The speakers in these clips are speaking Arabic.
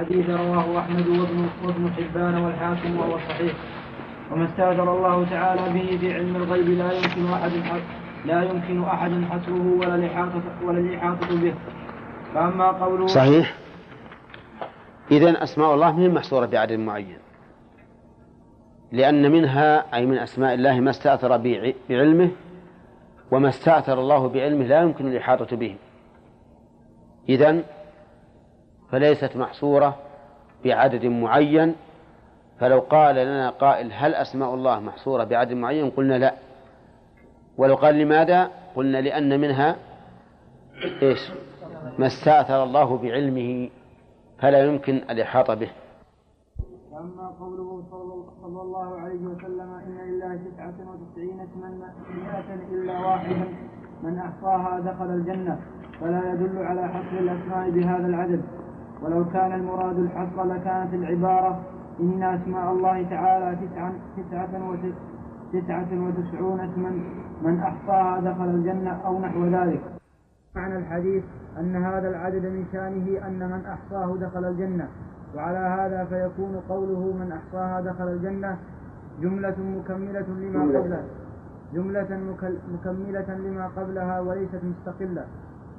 الحديث رواه أحمد وابن, وابن حبان والحاكم وهو صحيح. وما استأثر الله تعالى به في علم الغيب لا يمكن أحد لا يمكن أحد حصره ولا الإحاطة ولا الإحاطة به. فأما قوله صحيح. إذا أسماء الله من محصورة بعدد معين. لأن منها أي من أسماء الله ما استأثر بعلمه وما استأثر الله بعلمه لا يمكن الإحاطة به. إذن فليست محصورة بعدد معين. فلو قال لنا قائل هل أسماء الله محصورة بعدد معين قلنا لا. ولو قال لماذا؟ قلنا لأن منها إيش؟ ما استأثر الله بعلمه فلا يمكن الإحاطة به. أما قوله صلى الله عليه وسلم إن لله تسعة وتسعين اسما إلا واحدا من أحصاها دخل الجنة فلا يدل على حصر الأسماء بهذا العدد. ولو كان المراد الحصر لكانت العبارة إن أسماء الله تعالى تسعة تسعة تسعة وتسعون اسما من أحصاها دخل الجنة أو نحو ذلك. معنى الحديث أن هذا العدد من شأنه أن من أحصاه دخل الجنة وعلى هذا فيكون قوله من أحصاها دخل الجنة جملة مكملة لما قبلها. جملة مكملة لما قبلها وليست مستقلة.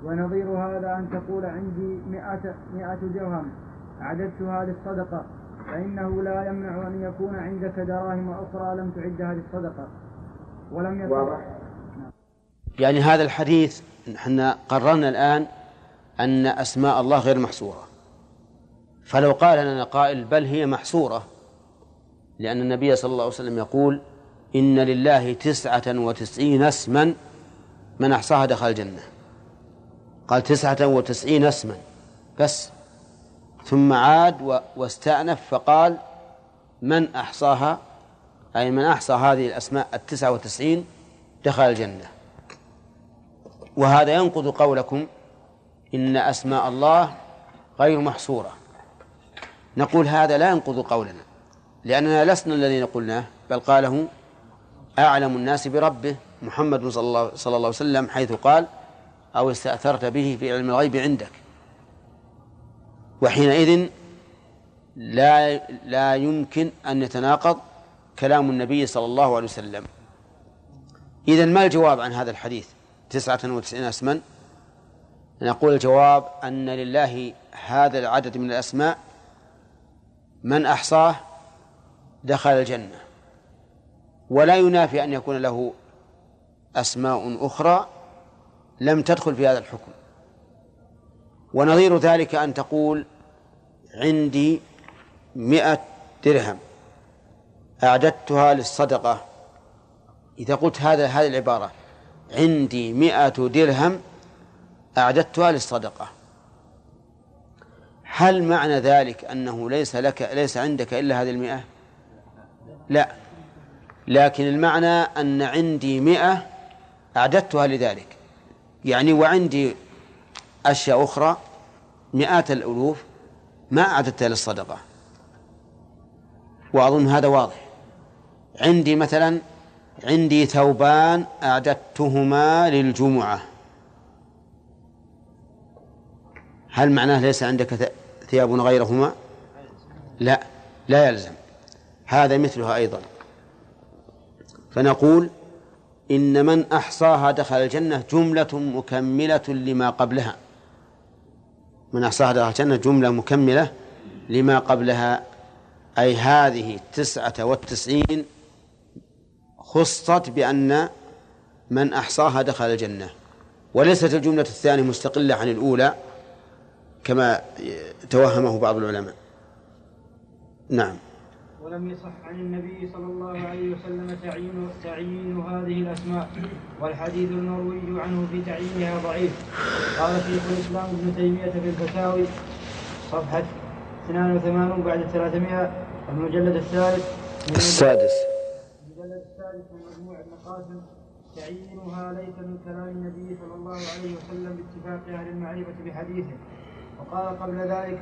ونظير هذا أن تقول عندي مئة, مئة درهم. أعددتها للصدقة. فإنه لا يمنع أن يكون عندك دراهم أخرى لم تعدها للصدقة. ولم يكن واضح. يعني هذا الحديث إحنا قررنا الآن أن أسماء الله غير محصورة. فلو قال لنا قائل بل هي محصورة لأن النبي صلى الله عليه وسلم يقول إن لله تسعة وتسعين اسما من أحصاها دخل الجنة. قال تسعة وتسعين اسما. بس. ثم عاد واستأنف فقال من أحصاها؟ أي من أحصى هذه الأسماء التسعة وتسعين دخل الجنة. وهذا ينقض قولكم إن أسماء الله غير محصورة. نقول هذا لا ينقض قولنا لأننا لسنا الذين قلناه بل قاله أعلم الناس بربه محمد صلى الله, صلى الله عليه وسلم حيث قال أو استأثرت به في علم الغيب عندك. وحينئذ لا لا يمكن أن يتناقض كلام النبي صلى الله عليه وسلم. إذا ما الجواب عن هذا الحديث؟ تسعة وتسعين اسما. نقول الجواب أن لله هذا العدد من الأسماء من أحصاه دخل الجنة. ولا ينافي أن يكون له أسماء أخرى لم تدخل في هذا الحكم. ونظير ذلك أن تقول عندي مئة درهم أعددتها للصدقة. إذا قلت هذا هذه العبارة عندي مئة درهم أعددتها للصدقة. هل معنى ذلك أنه ليس لك ليس عندك إلا هذه المئة؟ لا. لكن المعنى أن عندي مئة أعددتها لذلك. يعني وعندي أشياء أخرى مئات الألوف ما أعددتها للصدقة. وأظن هذا واضح. عندي مثلا عندي ثوبان أعددتهما للجمعة. هل معناه ليس عندك ثياب غيرهما؟ لا لا يلزم. هذا مثلها أيضا. فنقول إن من أحصاها دخل الجنة جملة مكملة لما قبلها. من أحصاها دخل الجنة جملة مكملة لما قبلها أي هذه التسعة والتسعين خصت بأن من أحصاها دخل الجنة. وليست الجملة الثانية مستقلة عن الأولى كما توهمه بعض العلماء. نعم. ولم يصح عن النبي صلى الله عليه وسلم تعيين تعيين هذه الأسماء والحديث المروي عنه في تعيينها ضعيف. قال شيخ الإسلام ابن تيمية في الفتاوي صفحة 82 بعد 300 المجلد الثالث. السادس. المجلد السادس من مجموع ابن قاسم تعيينها ليس من كلام النبي صلى الله عليه وسلم باتفاق أهل المعرفة بحديثه. وقال قبل ذلك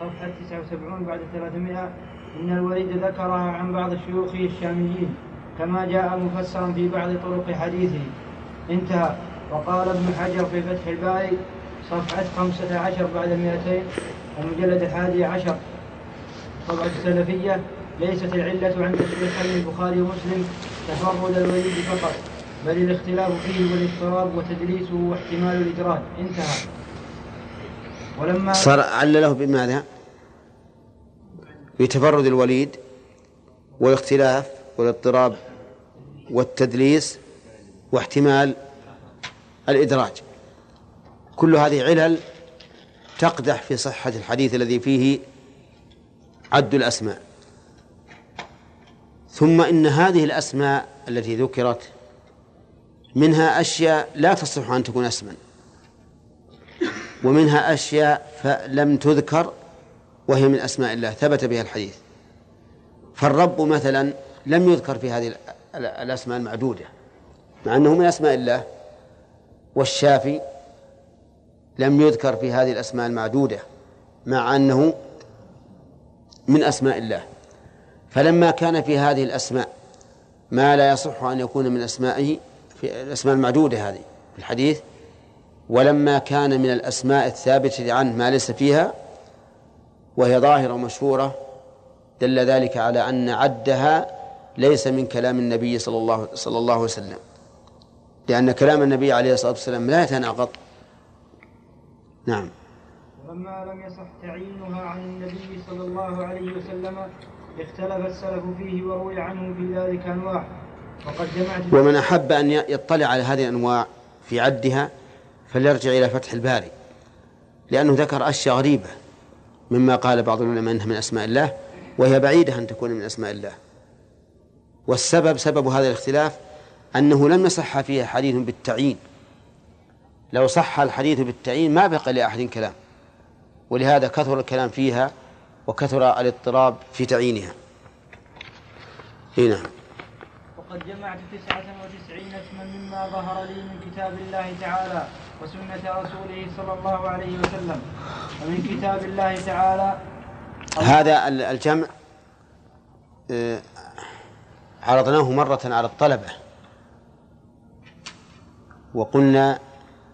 صفحة 79 بعد 300 إن الوليد ذكرها عن بعض شيوخه الشاميين كما جاء مفسرا في بعض طرق حديثه. انتهى. وقال ابن حجر في فتح الباري صفحة خمسة عشر بعد المئتين المجلد الحادي عشر. طبعة السلفية ليست العلة عند الشيخين البخاري ومسلم تفرد الوليد فقط بل الاختلاف فيه والاضطراب وتدليسه واحتمال الإدراج انتهى. ولما صار علله بماذا؟ بتفرد الوليد والاختلاف والاضطراب والتدليس واحتمال الإدراج. كل هذه علل تقدح في صحة الحديث الذي فيه عد الأسماء. ثم إن هذه الأسماء التي ذكرت منها أشياء لا تصح أن تكون اسما ومنها أشياء لم تذكر وهي من أسماء الله ثبت بها الحديث. فالرب مثلا لم يذكر في هذه الأسماء المعدودة مع أنه من أسماء الله والشافي لم يذكر في هذه الأسماء المعدودة مع أنه من أسماء الله. فلما كان في هذه الأسماء ما لا يصح أن يكون من أسمائه في الأسماء المعدودة هذه في الحديث ولما كان من الأسماء الثابتة عنه ما ليس فيها وهي ظاهرة ومشهورة دل ذلك على أن عدها ليس من كلام النبي صلى الله صلى الله عليه وسلم. لأن كلام النبي عليه الصلاة والسلام لا يتناقض. نعم. ولما لم يصح تعيينها عن النبي صلى الله عليه وسلم اختلف السلف فيه وروي عنه في ذلك أنواع. وقد جمعت ومن أحب أن يطلع على هذه الأنواع في عدها فليرجع إلى فتح الباري لأنه ذكر أشياء غريبة. مما قال بعض العلماء أنها من أسماء الله وهي بعيدة أن تكون من أسماء الله. والسبب سبب هذا الاختلاف أنه لم يصح فيها حديث بالتعيين. لو صح الحديث بالتعيين ما بقي لأحد كلام. ولهذا كثر الكلام فيها وكثر الاضطراب في تعيينها. نعم. وقد جمعت تسعة وتسعين اسما مما ظهر لي من كتاب الله تعالى وسنة رسوله صلى الله عليه وسلم. ومن كتاب الله تعالى هذا الجمع آه، عرضناه مرة على الطلبة. وقلنا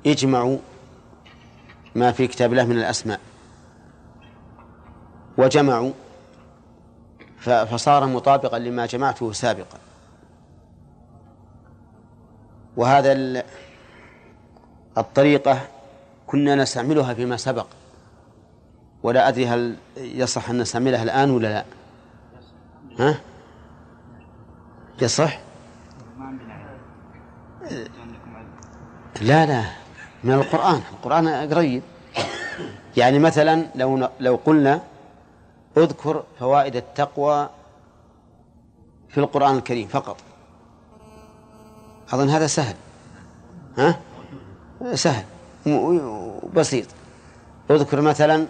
اجمعوا ما في كتاب الله من الأسماء. وجمعوا فصار مطابقا لما جمعته سابقا. وهذا الطريقة كنا نستعملها فيما سبق. ولا أدري هل يصح أن نستعملها الآن ولا لا. ها؟ يصح؟ لا لا. من القرآن. القرآن قريب. يعني مثلا لو لو قلنا اذكر فوائد التقوى في القرآن الكريم فقط. أظن هذا سهل. ها؟ سهل. بسيط. اذكر مثلا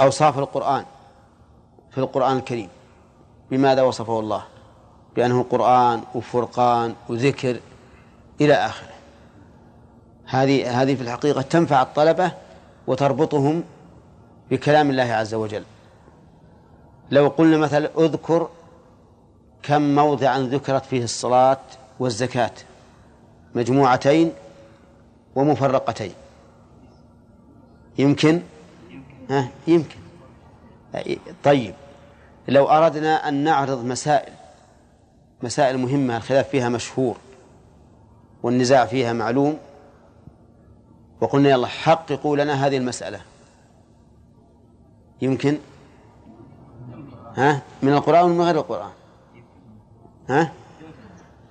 أوصاف القرآن في القرآن الكريم. بماذا وصفه الله؟ بأنه قرآن وفرقان وذكر إلى آخره. هذه هذه في الحقيقة تنفع الطلبة وتربطهم بكلام الله عز وجل. لو قلنا مثلا اذكر كم موضعا ذكرت فيه الصلاة والزكاة؟ مجموعتين ومفرقتين. يمكن؟ ها يمكن. طيب لو أردنا أن نعرض مسائل مسائل مهمة الخلاف فيها مشهور والنزاع فيها معلوم وقلنا يلا حققوا لنا هذه المسألة. يمكن؟ ها من القرآن ومن غير القرآن. ها؟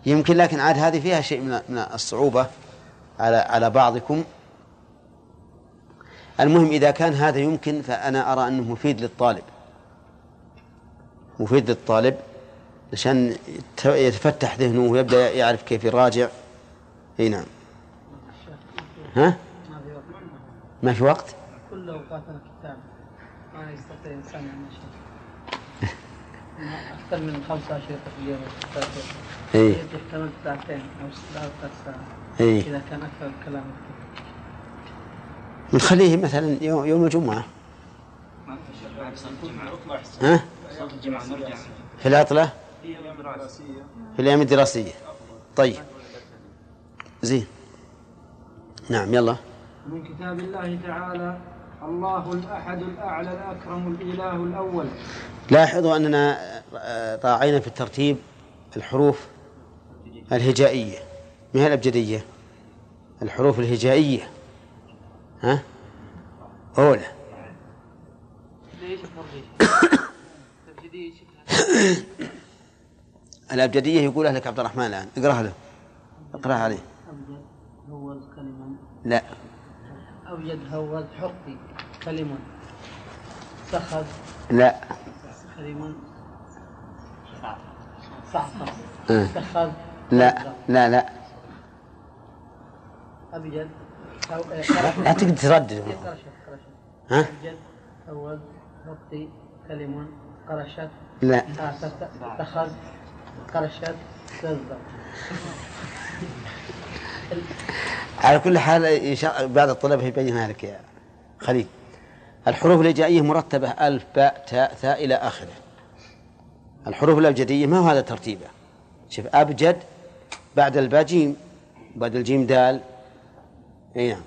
يمكن لكن عاد هذه فيها شيء من الصعوبة على على بعضكم. المهم إذا كان هذا يمكن فأنا أرى أنه مفيد للطالب. مفيد للطالب عشان يتفتح ذهنه ويبدأ يعرف كيف يراجع. إي نعم. ها؟ ما في وقت؟ كل اوقاتنا كتاب ما يستطيع الإنسان أن شيء أكثر من خمسة اشرطه في اليوم. اي يحتمل ساعتين أو ثلاث ساعات اي إذا كان أكثر الكلام نخليه مثلا يوم, يوم الجمعة. ها؟ في العطلة؟ في الأيام الدراسية. طيب. زين. نعم يلا. من كتاب الله تعالى الله الأحد الأعلى الأكرم الإله الأول. لاحظوا أننا راعينا في الترتيب الحروف الهجائية. ما هي الأبجدية؟ الحروف الهجائية. ها؟ أولى. الأبجدية يقولها لك عبد الرحمن الآن. اقرأها له. اقرأها عليه. أبجد هوز كلمة لا. أبجد هوز حقي. كلمة. سخذ لا. صعصع آه. سخذ لا. لا لا. أبجد. هو- آه، لا تقدر تردد. قرشت ها؟ أبجد. هوز حقي. كلمة. قرشت. لا. سخ- سخذ قرشت. زلزل على كل حال إن شاء بعض الطلبة يبينها لك يا خليل. الحروف الهجائية مرتبة ألف باء تاء ثاء إلى آخره. الحروف الأبجدية ما هو هذا ترتيبه؟ شوف أبجد بعد الباء جيم بعد الجيم دال. أي نعم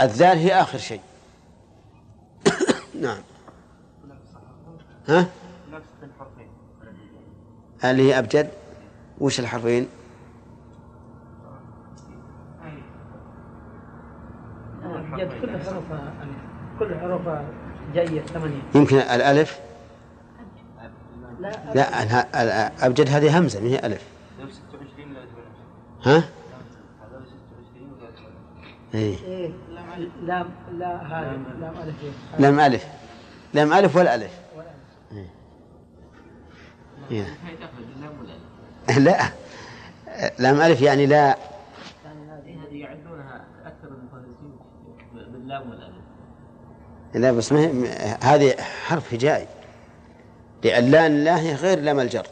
الذال هي آخر شيء. نعم. ها؟ اللي هي أبجد؟ وش الحرفين؟ كل حروفها كل حروفها جاية ثمانية. يمكن الألف؟ لا. لا أبجد هذه همزة ما هي ألف. ها؟ إيه. إيه لام لا هذه لام ألف. إيه. لام ألف. لام ألف ولا ألف؟ ولا ألف. إيه. لا. لام ألف يعني لا هذه يعدونها أكثر من المهندسين باللام والالف لا بس ما هي هذه حرف هجائي. لأن لا الله هي غير لام الجر.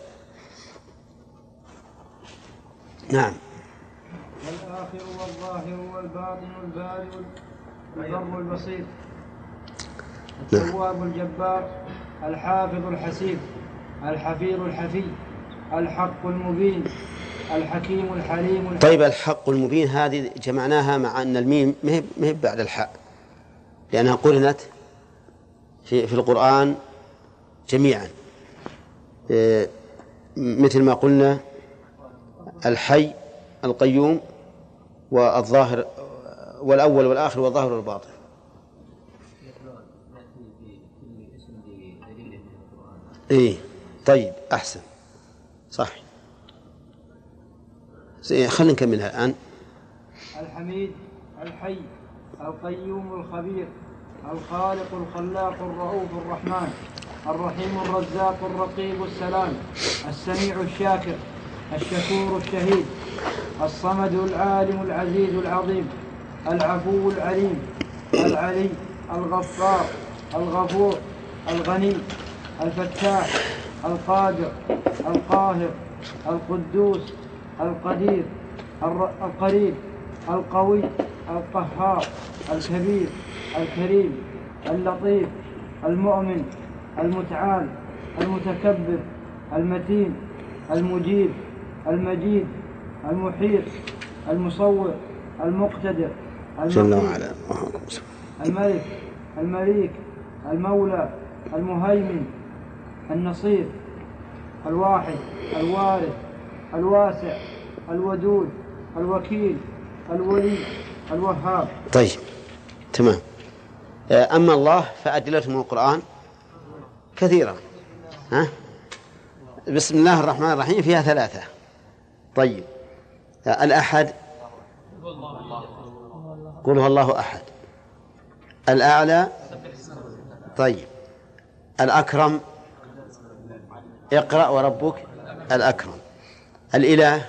نعم. الآخر والظاهر والباطن البارئ البر البصير. التواب الجبار الحافظ الحسيب الحفيظ الحفي الحق المبين الحكيم الحليم الحكيم طيب الحق المبين هذه جمعناها مع أن الميم ما هي ما هي بعد الحاء. لأنها قرنت في في القرآن جميعا. إيه، مثل ما قلنا الحي القيوم والظاهر والأول والآخر والظاهر والباطن. إيه طيب أحسن. صح. زين، خلينا نكملها الآن. الحميد الحي. القيوم الخبير الخالق الخلاق الرؤوف الرحمن الرحيم الرزاق الرقيب السلام السميع الشاكر الشكور الشهيد الصمد العالم العزيز العظيم العفو العليم العلي الغفار الغفور الغني الفتاح القادر القاهر القدوس القدير القريب القوي. القهار الكبير الكريم اللطيف المؤمن المتعال المتكبر المتين المجيب المجيد المحيط المصور المقتدر جل المقيت وعلا الملك المليك المولى المهيمن النصير الواحد الوارث الواسع الودود الوكيل الولي. الوهاب. طيب تمام. آه، أما الله فأدلته من القرآن كثيرة. ها؟ بسم الله الرحمن الرحيم فيها ثلاثة. طيب آه، الأحد قل هو الله أحد. الأعلى طيب. الأكرم اقرأ وربك الأكرم. الإله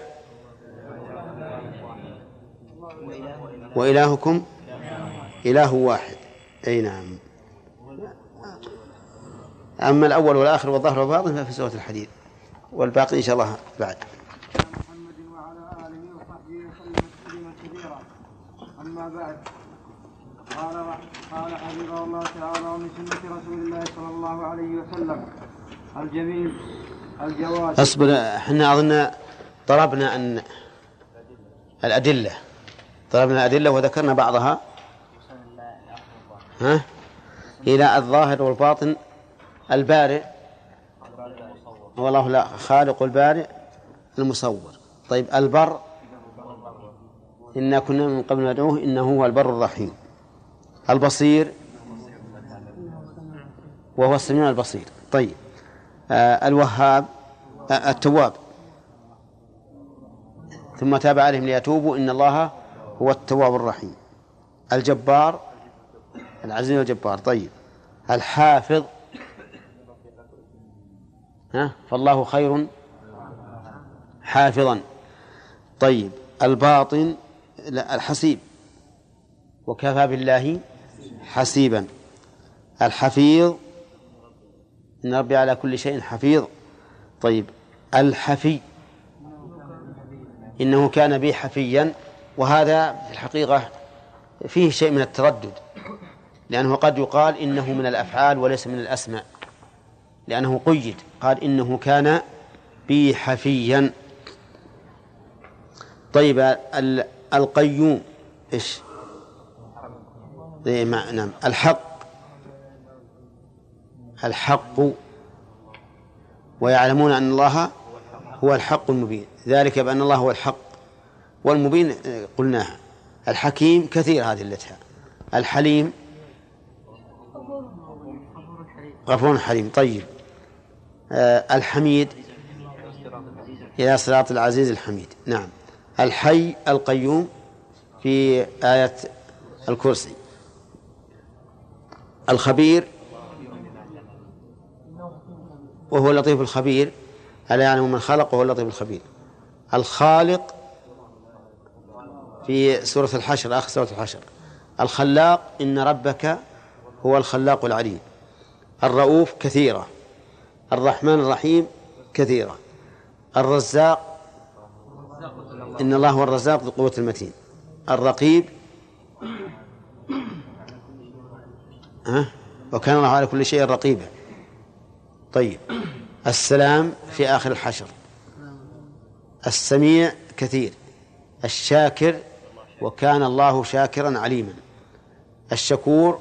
وإلهكم إله واحد. أي نعم. أما الأول والآخر والظهر والباطن ففي سورة الحديد. والباقي إن شاء الله بعد. أما بعد قال قال حفظه الله تعالى ومن سنة رسول الله صلى الله عليه وسلم الجميل الجواد. أصبر إحنا أظن ضربنا أن الأدلة. ضربنا الأدلة وذكرنا بعضها. ها؟ إلى الظاهر والباطن البارئ. والله لا خالق البارئ المصور. طيب البر إنا كنا من قبل ندعوه إنه هو البر الرحيم. البصير وهو السميع البصير. طيب آه الوهاب آه التواب. ثم تاب عليهم ليتوبوا إن الله هو التواب الرحيم. الجبار العزيز الجبار طيب. الحافظ ها فالله خير حافظا. طيب. الباطن لا الحسيب. وكفى بالله حسيبا. الحفيظ إن ربي على كل شيء حفيظ. طيب. الحفي إنه كان بي حفيا. وهذا في الحقيقة فيه شيء من التردد لأنه قد يقال إنه من الأفعال وليس من الأسماء. لأنه قيد قال إنه كان بي حفيا طيب القيوم إيش؟ إيه نعم. الحق. الحق. ويعلمون أن الله هو الحق المبين. ذلك بأن الله هو الحق. والمبين قلناها. الحكيم كثير هذه اللتها. الحليم غفور حليم. طيب. آه الحميد إلى صراط العزيز الحميد. نعم. الحي القيوم في آية الكرسي. الخبير وهو اللطيف الخبير. ألا يعلم من خلق وهو اللطيف الخبير. الخالق في سورة الحشر آخر سورة الحشر. الخلاق إن ربك هو الخلاق العليم. الرؤوف كثيرة. الرحمن الرحيم كثيرة. الرزاق إن الله هو الرزاق ذو القوة المتين. الرقيب ها؟ وكان الله على كل شيء رقيبا. طيب. السلام في آخر الحشر. السميع كثير. الشاكر وكان الله شاكرا عليما. الشكور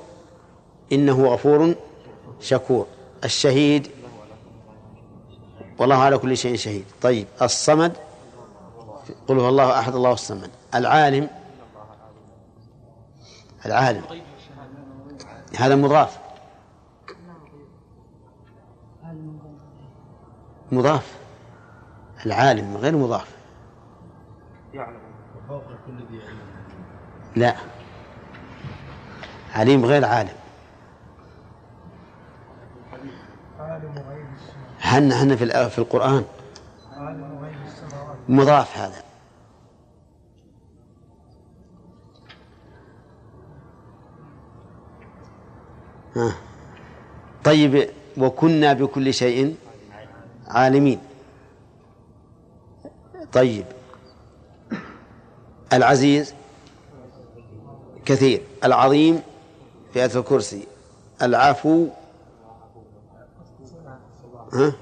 إنه غفور شكور. الشهيد والله على كل شيء شهيد. طيب الصمد قل هو الله أحد الله الصمد. العالم العالم. هذا مضاف. مضاف. العالم غير مضاف. لا. عليم غير عالم. هن هن في في القرآن. مضاف هذا. ها. طيب وكنا بكل شيء عالمين. طيب. العزيز كثير. العظيم في آية الكرسي. العفو. ها؟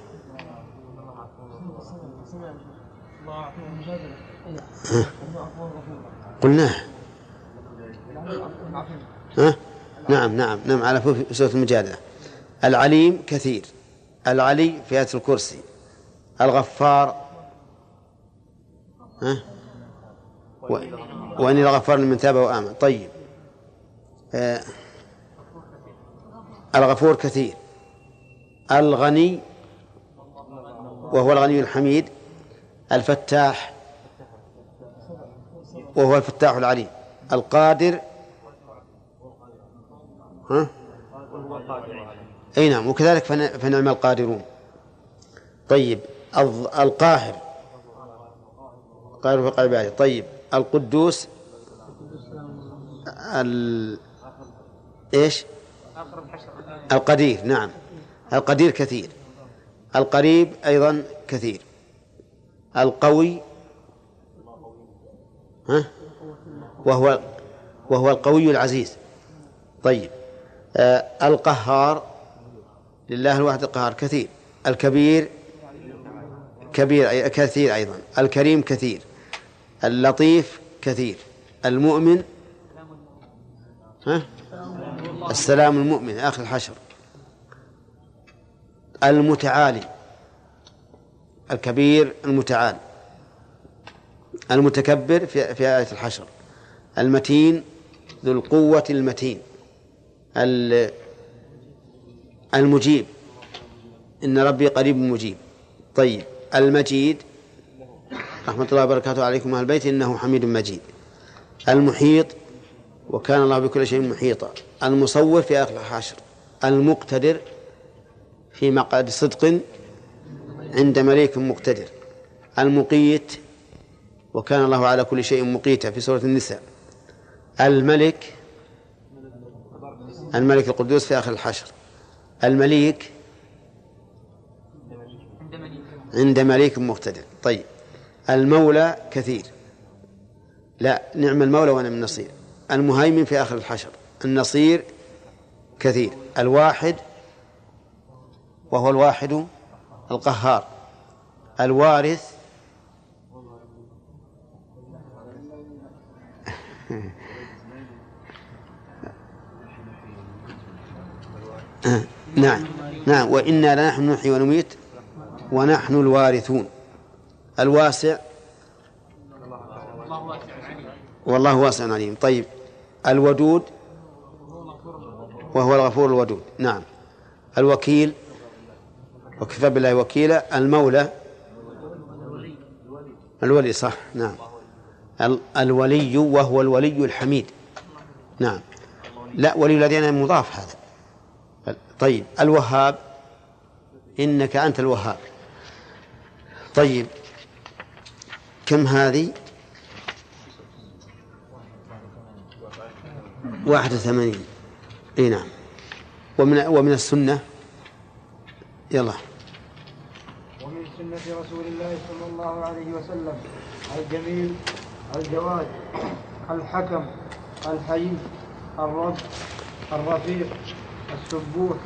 قلناه. ها؟ نعم نعم نعم على سورة المجادلة. العليم كثير. العلي في آية الكرسي. الغفار. ها؟ وإني لغفار لمن تاب وآمن. طيب. آه الغفور كثير. الغني وهو الغني الحميد الفتاح وهو الفتاح العليم. القادر ها؟ أي نعم وكذلك فنعم القادرون. طيب القاهر. قاهر في طيب. القدوس ال... إيش؟ القدير نعم. القدير كثير. القريب أيضا كثير. القوي ها؟ وهو وهو القوي العزيز. طيب. آه القهار لله الواحد القهار كثير. الكبير كبير كثير أيضا. الكريم كثير. اللطيف كثير. المؤمن ها؟ السلام المؤمن آخر الحشر. المتعالي الكبير المتعال. المتكبر في في آية الحشر. المتين ذو القوة المتين. المجيب. إن ربي قريب مجيب. طيب المجيد رحمة الله وبركاته عليكم أهل البيت إنه حميد مجيد. المحيط وكان الله بكل شيء محيطا. المصور في آخر الحشر المقتدر في مقعد صدق عند مليك مقتدر. المقيت وكان الله على كل شيء مقيتا في سورة النساء. الملك الملك القدوس في آخر الحشر المليك عند مليك مقتدر. طيب. المولى كثير. لا نعم المولى ونعم النصير. المهيمن في آخر الحشر النصير كثير. الواحد وهو الواحد القهار. الوارث نعم نعم. وإنا لنحن نحيي ونميت ونحن الوارثون. الواسع. والله واسع عليم. طيب الودود وهو الغفور الودود. نعم. الوكيل وكفى بالله وكيلا. المولى الولي صح. نعم. الولي وهو الولي الحميد. نعم. لا ولي الذين مضاف هذا. طيب الوهاب إنك أنت الوهاب. طيب كم هذه؟ واحد وثمانين. إي نعم. ومن ومن السنة؟ يلا. ومن سنة رسول الله صلى الله عليه وسلم الجميل الجواد الحكم الحي الرب الرفيق السبوح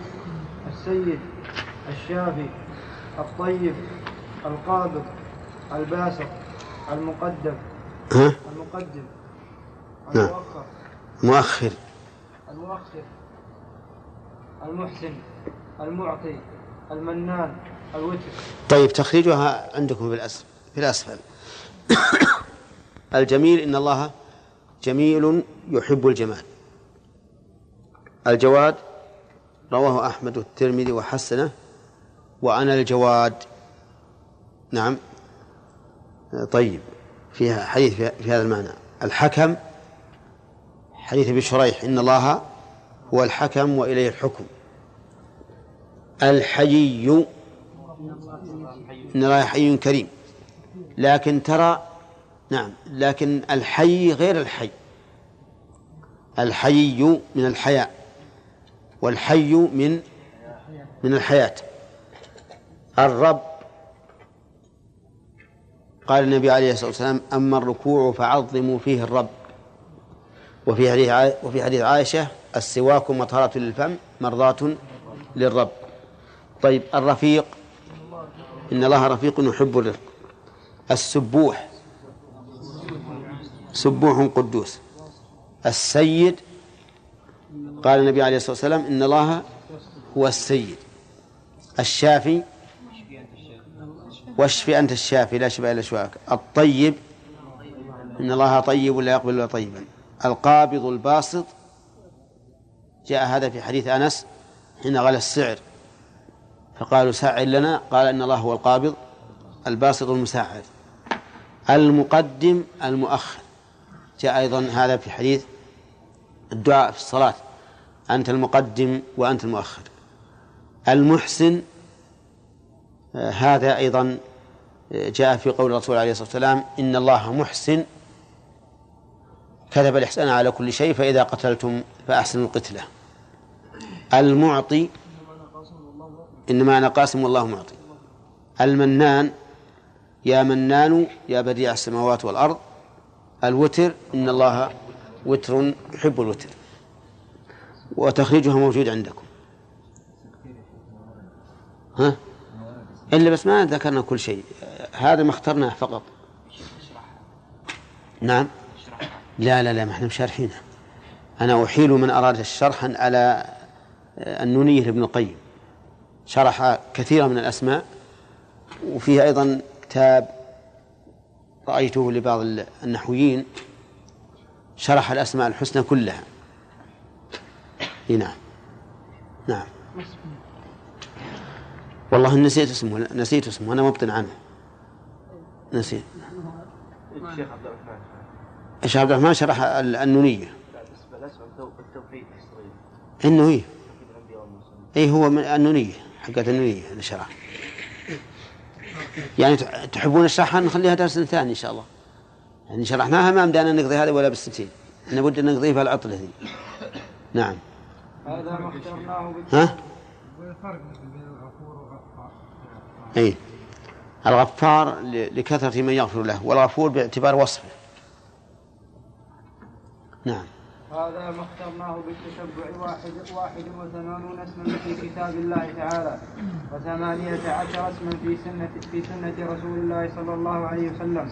السيد الشافي الطيب القابض الباسط المقدم. ها؟ المقدم. المؤخر. مؤخر. المؤخر. المحسن. المعطي. المنان. الوتر. طيب تخريجها عندكم في الأسفل في الأسفل الجميل إن الله جميل يحب الجمال. الجواد رواه أحمد والترمذي وحسنه وأنا الجواد. نعم. طيب فيها حديث في هذا المعنى. الحكم حديث أبي شريح إن الله هو الحكم وإليه الحكم. الحيي إن الله حي كريم. لكن ترى نعم لكن الحي غير الحي. الحي من الحياء والحي من من الحياة. الرب قال النبي عليه الصلاة والسلام أما الركوع فعظموا فيه الرب. وفي حديث وفي حديث عائشة السواك مطهرة للفم مرضاة للرب. طيب الرفيق إن الله رفيق يحب الرفق السبوح سبوح قدوس. السيد قال النبي عليه الصلاة والسلام إن الله هو السيد. الشافي واشف أنت الشافي لا شفاء إلا شفاءك. الطيب إن الله طيب لا يقبل إلا طيبا. القابض الباسط جاء هذا في حديث أنس حين غلى السعر. فقالوا سعر لنا قال إن الله هو القابض الباسط المساعد. المقدم المؤخر. جاء أيضا هذا في حديث الدعاء في الصلاة. أنت المقدم وأنت المؤخر. المحسن هذا أيضا جاء في قول الرسول عليه الصلاة والسلام إن الله محسن. كتب الإحسان على كل شيء فإذا قتلتم فأحسنوا القتلة. المعطي إنما أنا قاسم والله معطي. المنان يا منان يا بديع السماوات والأرض. الوتر إن الله وتر يحب الوتر. وتخريجها موجود عندكم. ها؟ إلا بس ما ذكرنا كل شيء. هذا ما اخترناه فقط. نعم. لا لا لا ما إحنا مشارحينها أنا أحيل من أراد شرحا على النونية لابن القيم. شرح كثيرا من الأسماء وفيه أيضا كتاب رأيته لبعض النحويين شرح الأسماء الحسنى كلها. نعم. نعم. والله نسيت اسمه نسيت اسمه أنا مبطن عنه. نسيت. الشيخ عبد الرحمن إيش عبد الرحمن شرح ال- النونية. إنه والمرسلين اي هو من النونية حقت النونية اللي شرح. يعني تح- تحبون نشرحها نخليها درس ثاني إن شاء الله. يعني شرحناها ما بدأنا نقضي هذا ولا بالستين. أن نقضيها العطلة ذي نعم. هذا ما اخترناه ها؟ والفرق بين الغفور والغفار. اي الغفار لكثرة من يغفر له والغفور باعتبار وصفه. نعم. هذا ما اخترناه بالتتبع واحد واحد وثمانون اسما في كتاب الله تعالى وثمانية عشر اسما في سنة في سنة رسول الله صلى الله عليه وسلم.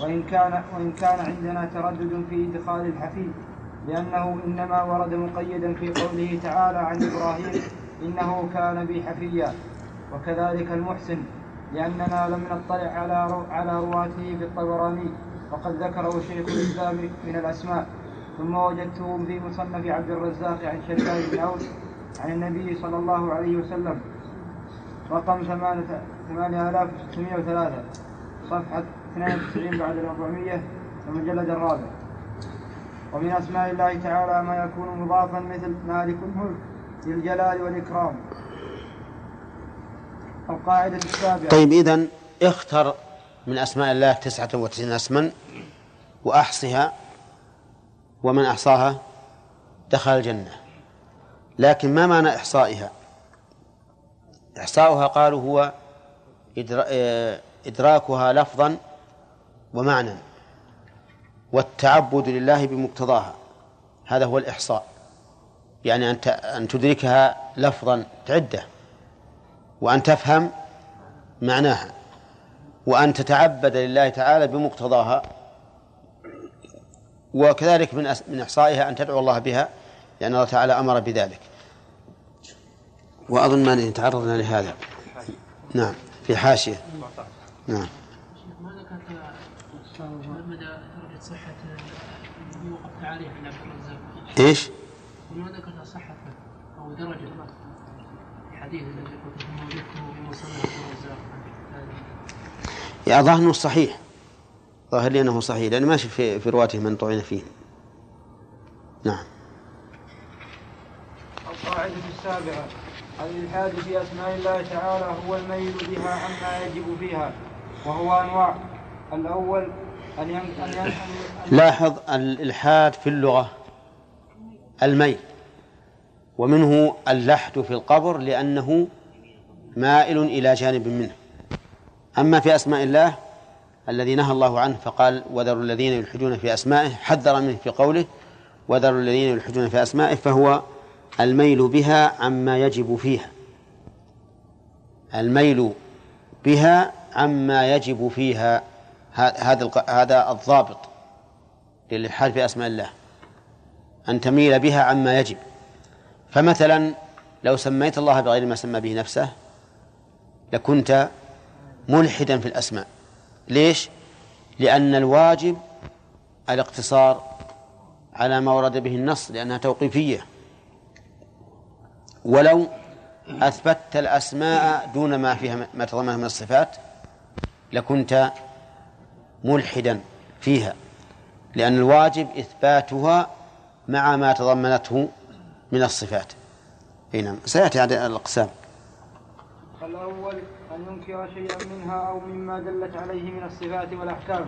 وإن كان وإن كان عندنا تردد في إدخال الحفيد لأنه إنما ورد مقيدا في قوله تعالى عن إبراهيم إنه كان بي حفيا وكذلك المحسن لأننا لم نطلع على رو على رواته في الطبراني وقد ذكره شيخ الإسلام من الأسماء. ثم وجدته في مصنف عبد الرزاق عن شداد بن أوس عن النبي صلى الله عليه وسلم. رقم ثمانية ثمانية آلاف وستمائة وثلاثة صفحة 92 بعد الأربعمية المجلد الرابع. ومن أسماء الله تعالى ما يكون مضافا مثل مالك الملك ذي الجلال والإكرام. القاعدة السابعة. طيب إذا اختر من أسماء الله تسعة وتسعين اسما وأحصها ومن أحصاها دخل الجنة. لكن ما معنى إحصائها؟ إحصاؤها قالوا هو آه، إدراكها لفظا ومعنى والتعبد لله بمقتضاها. هذا هو الإحصاء. يعني أن أن تدركها لفظا تعدة وأن تفهم معناها وأن تتعبد لله تعالى بمقتضاها وكذلك من من إحصائها أن تدعو الله بها لأن الله تعالى أمر بذلك. وأظن ما تعرضنا لهذا. نعم في حاشية. نعم. ما ذكرت مدى درجة صحة وقفت عند عبد الرزاق إيش ما ذكرت صحة أو درجة الحديث الذي قلت وجدته الرزاق. يا ظاهر أنه صحيح. ظاهر لي أنه صحيح لأن ماشي في في رواته من طعن فيه. نعم. القاعدة السابعة. الإلحاد في أسماء الله تعالى هو الميل بها عما يجب فيها وهو أنواع. الأول أن ين... أن ين... أن- لاحظ الإلحاد في اللغة. الميل. ومنه اللحد في القبر لأنه مائل إلى جانب منه. أما في أسماء الله الذي نهى الله عنه فقال وذروا الذين يلحدون في أسمائه حذر منه في قوله وذروا الذين يلحدون في أسمائه فهو الميل بها عما يجب فيها. الميل بها عما يجب فيها. هذا هذا الضابط للإلحاد في أسماء الله. أن تميل بها عما يجب. فمثلا لو سميت الله بغير ما سمى به نفسه لكنت ملحدا في الأسماء. ليش؟ لأن الواجب الاقتصار على ما ورد به النص لأنها توقيفية. ولو أثبتت الأسماء دون ما فيها ما تضمنها من الصفات لكنت ملحدا فيها. لأن الواجب إثباتها مع ما تضمنته من الصفات. أي نعم. سيأتي هذه الأقسام. الأول أن ينكر شيئا منها أو مما دلت عليه من الصفات والأحكام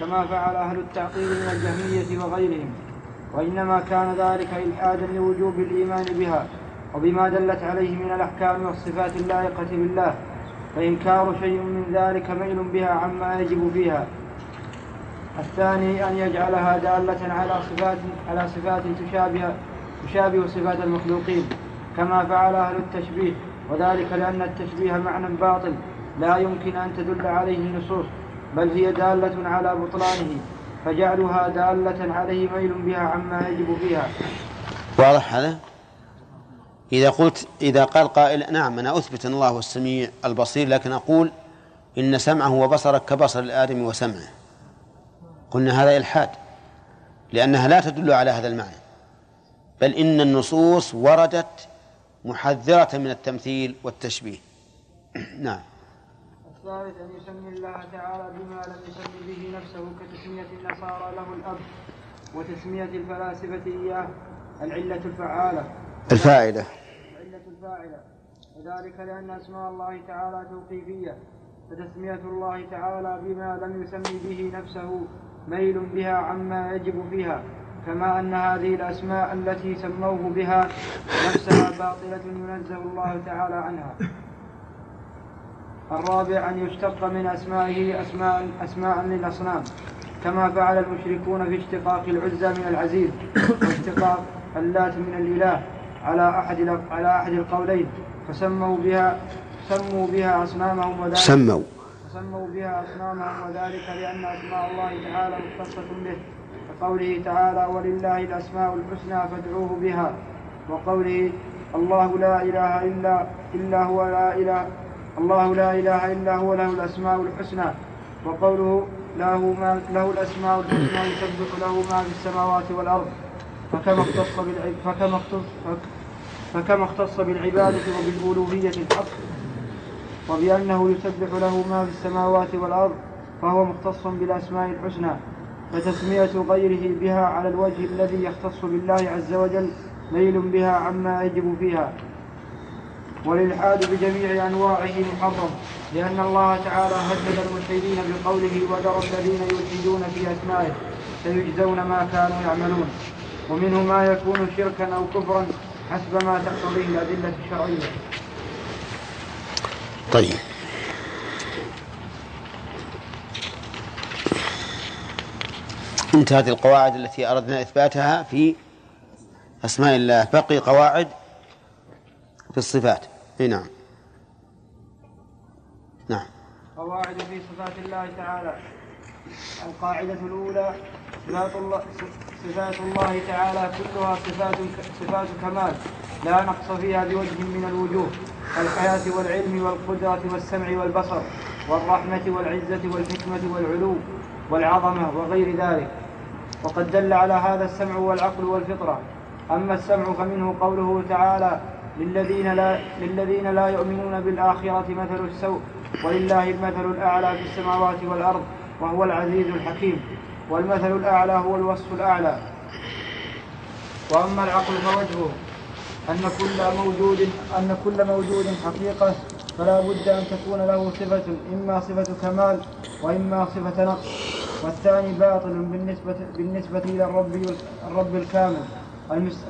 كما فعل أهل التعطيل من الجهمية وغيرهم. وإنما كان ذلك إلحادا لوجوب الإيمان بها وبما دلت عليه من الأحكام والصفات اللائقة بالله فإنكار شيء من ذلك ميل بها عما يجب فيها. الثاني أن يجعلها دالة على صفات على صفات تشابه تشابه صفات المخلوقين كما فعل أهل التشبيه وذلك لأن التشبيه معنى باطل لا يمكن أن تدل عليه النصوص بل هي دالة على بطلانه فجعلها دالة عليه ميل بها عما يجب فيها واضح هذا؟ إذا قلت إذا قال قائل نعم أنا أثبت أن الله هو السميع البصير لكن أقول إن سمعه وبصره كبصر الآدم وسمعه. قلنا هذا إلحاد لأنها لا تدل على هذا المعنى. بل إن النصوص وردت محذرة من التمثيل والتشبيه. نعم. الثالث أن يسمي الله تعالى بما لم يسمي به نفسه كتسمية النصارى له الأب وتسمية الفلاسفة إياه العلة الفعالة. الفائدة العلة الفاعلة. وذلك لأن أسماء الله تعالى توقيفية. فتسمية الله تعالى بما لم يسمي به نفسه ميل بها عما يجب فيها. كما أن هذه الأسماء التي سموه بها نفسها باطلة ينزه الله تعالى عنها. الرابع أن يشتق من أسمائه أسماء أسماء للأصنام كما فعل المشركون في اشتقاق العزى من العزيز واشتقاق اللات من الإله على أحد على أحد القولين فسموا بها سموا بها أصنامهم وذلك سموا. سموا بها أصنامهم وذلك لأن أسماء الله تعالى مختصة به. كقوله تعالى ولله الأسماء الحسنى فادعوه بها. وقوله الله لا إله إلا إلا هو لا إله الله لا إله إلا هو له الأسماء الحسنى. وقوله له ما له الأسماء الحسنى يسبح له ما في السماوات والأرض. فكما اختص فكما اختص فكما اختص بالعبادة وبالألوهية الحق. وبأنه يسبح له ما في السماوات والأرض. فهو مختص بالأسماء الحسنى. فتسمية غيره بها على الوجه الذي يختص بالله عز وجل ميل بها عما يجب فيها. والإلحاد بجميع أنواعه محرم لأن الله تعالى هدد الملحدين بقوله وذروا الذين يلحدون في أسمائه سيجزون ما كانوا يعملون. ومنه ما يكون شركا أو كفرا حسب ما تقتضيه الأدلة الشرعية. طيب. انتهت القواعد التي أردنا إثباتها في أسماء الله. بقي قواعد في الصفات. إي نعم. نعم. قواعد في صفات الله تعالى. القاعدة الأولى صفات الله صفات الله تعالى كلها صفات صفات كمال. لا نقص فيها بوجه من الوجوه. كالحياة والعلم والقدرة والسمع والبصر والرحمة والعزة والحكمة والعلو والعظمة وغير ذلك. وقد دل على هذا السمع والعقل والفطرة. أما السمع فمنه قوله تعالى للذين لا للذين لا يؤمنون بالآخرة مثل السوء ولله المثل الأعلى في السماوات والأرض وهو العزيز الحكيم. والمثل الأعلى هو الوصف الأعلى. وأما العقل فوجهه أن كل موجود أن كل موجود حقيقة فلا بد أن تكون له صفة إما صفة كمال وإما صفة نقص. والثاني باطل بالنسبة بالنسبة إلى الرب الرب الكامل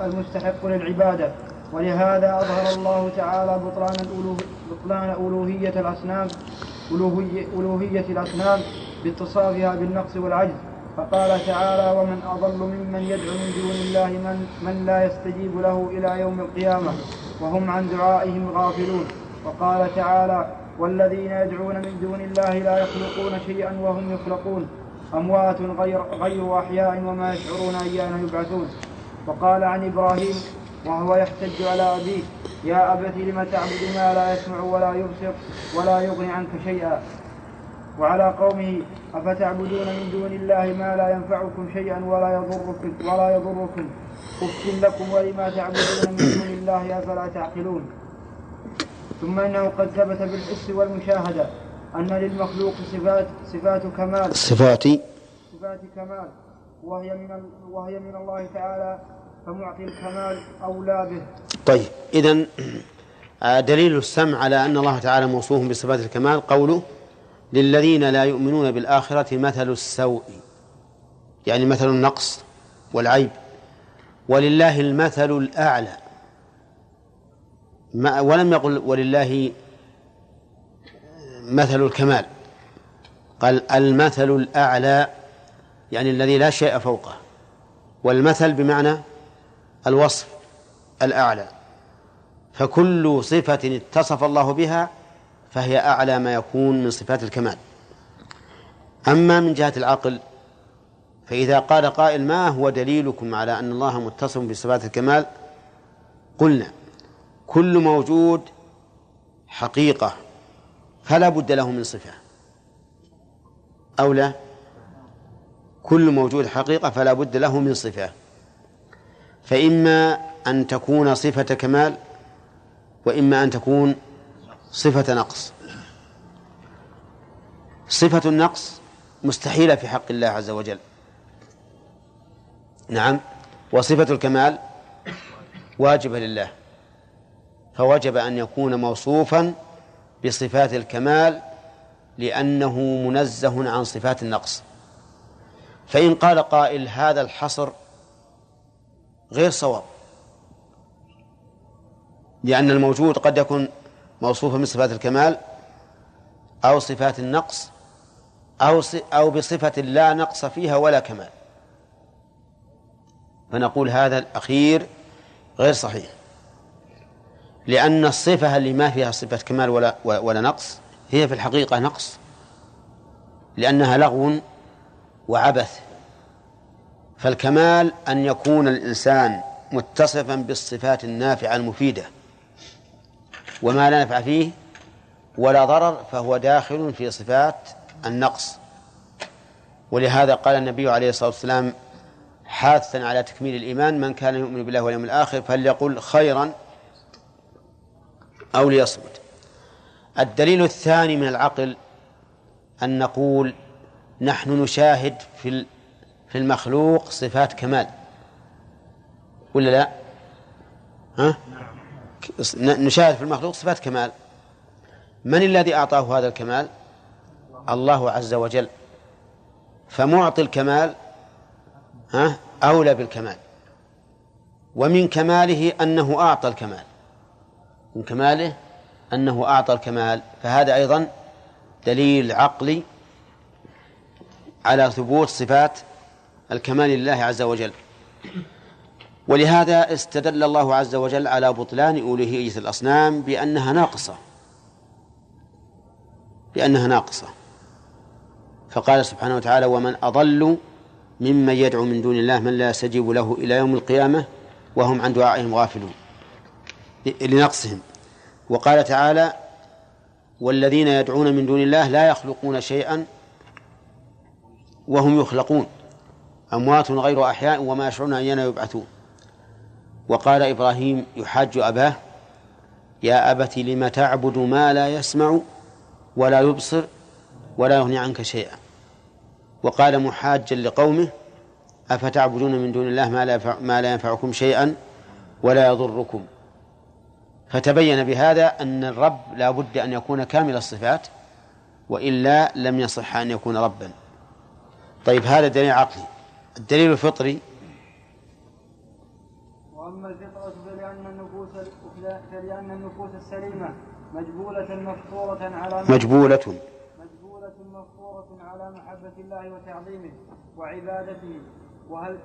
المستحق للعبادة. ولهذا أظهر الله تعالى بطلان بطلان ألوهية الأصنام ألوهية, ألوهية الأصنام باتصافها بالنقص والعجز. فقال تعالى ومن أضل ممن يدعو من دون الله من, من لا يستجيب له إلى يوم القيامة وهم عن دعائهم غافلون. وقال تعالى والذين يدعون من دون الله لا يخلقون شيئا وهم يخلقون. أموات غير, غير أحياء وما يشعرون أيان يبعثون. وقال عن إبراهيم وهو يحتج على أبيه يا أبت لم تعبد ما لا يسمع ولا يبصر ولا يغني عنك شيئا. وعلى قومه أفتعبدون من دون الله ما لا ينفعكم شيئا ولا يضركم ولا يضركم. أف لكم ولما تعبدون من دون الله أفلا تعقلون. ثم إنه قد ثبت بالحس والمشاهدة. أن للمخلوق صفات صفات كمال. صفات. صفات كمال. وهي من وهي من الله تعالى فمعطي الكمال أولى به. طيب إذا دليل السمع على أن الله تعالى موصوف بصفات الكمال قوله للذين لا يؤمنون بالآخرة مثل السوء. يعني مثل النقص والعيب. ولله المثل الأعلى. ما ولم يقل ولله مثل الكمال. قال المثل الأعلى يعني الذي لا شيء فوقه. والمثل بمعنى الوصف الأعلى. فكل صفة اتصف الله بها فهي أعلى ما يكون من صفات الكمال. أما من جهة العقل فإذا قال قائل ما هو دليلكم على أن الله متصف بصفات الكمال؟ قلنا كل موجود حقيقة. فلا بد له من صفة. أو لا؟ كل موجود حقيقة فلا بد له من صفة. فإما أن تكون صفة كمال وإما أن تكون صفة نقص. صفة النقص مستحيلة في حق الله عز وجل. نعم. وصفة الكمال واجبة لله. فوجب أن يكون موصوفا بصفات الكمال لأنه منزه عن صفات النقص. فإن قال قائل هذا الحصر غير صواب لأن الموجود قد يكون موصوفا بصفات الكمال أو صفات النقص أو أو بصفة لا نقص فيها ولا كمال. فنقول هذا الأخير غير صحيح. لأن الصفة اللي ما فيها صفة كمال ولا ولا نقص هي في الحقيقة نقص. لأنها لغو وعبث. فالكمال أن يكون الإنسان متصفا بالصفات النافعة المفيدة وما لا نفع فيه ولا ضرر فهو داخل في صفات النقص. ولهذا قال النبي عليه الصلاة والسلام حاثا على تكميل الإيمان من كان يؤمن بالله واليوم الآخر فليقل خيرا أو ليصمت. الدليل الثاني من العقل أن نقول نحن نشاهد في في المخلوق صفات كمال. ولا لا؟ ها؟ نشاهد في المخلوق صفات كمال. من الذي أعطاه هذا الكمال؟ الله عز وجل. فمعطي الكمال ها؟ أولى بالكمال. ومن كماله أنه أعطى الكمال. من كماله أنه أعطى الكمال. فهذا أيضا دليل عقلي على ثبوت صفات الكمال لله عز وجل. ولهذا استدل الله عز وجل على بطلان ألوهية الأصنام بأنها ناقصة. بأنها ناقصة. فقال سبحانه وتعالى ومن أضل ممن يدعو من دون الله من لا يستجيب له إلى يوم القيامة وهم عن دعائهم غافلون. لنقصهم. وقال تعالى والذين يدعون من دون الله لا يخلقون شيئا وهم يخلقون. أموات غير أحياء وما يشعرون أيان يبعثون. وقال إبراهيم يحاج أباه يا أبت لم تعبد ما لا يسمع ولا يبصر ولا يغني عنك شيئا. وقال محاجا لقومه أفتعبدون من دون الله ما لا, ما لا ينفعكم شيئا ولا يضركم. فتبين بهذا أن الرب لا بد أن يكون كامل الصفات وإلا لم يصح أن يكون ربا. طيب هذا دليل عقلي. الدليل الفطري وأما الفطرة فلأن النفوس فلأن النفوس السليمة مجبولة مفطورة على مجبولة. مجبولة مفطورة على محبة الله وتعظيمه وعبادته. وهل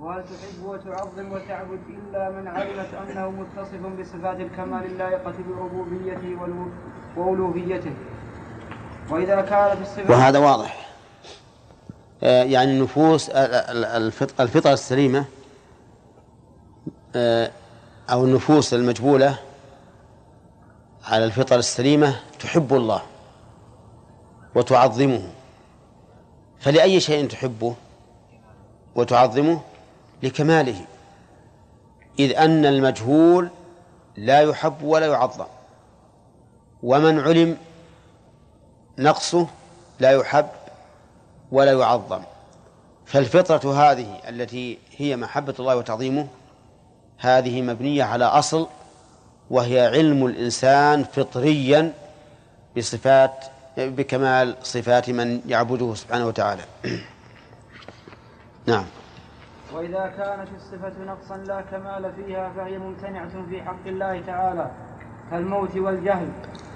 وهل تحب وتعظم وتعبد إلا من علمت أنه متصف بصفات الكمال اللائقة بربوبيته وألوهيته وإذا كانت الصفات وهذا واضح. آه، يعني النفوس الفطرة السليمة آه، أو النفوس المجبولة على الفطر السليمة تحب الله وتعظمه. فلأي شيء تحبه وتعظمه؟ لكماله إذ أن المجهول لا يحب ولا يعظم. ومن علم نقصه لا يحب ولا يعظم. فالفطرة هذه التي هي محبة الله وتعظيمه هذه مبنية على أصل وهي علم الإنسان فطريا بصفات بكمال صفات من يعبده سبحانه وتعالى. نعم. وإذا كانت الصفة نقصا لا كمال فيها فهي ممتنعة في حق الله تعالى كالموت والجهل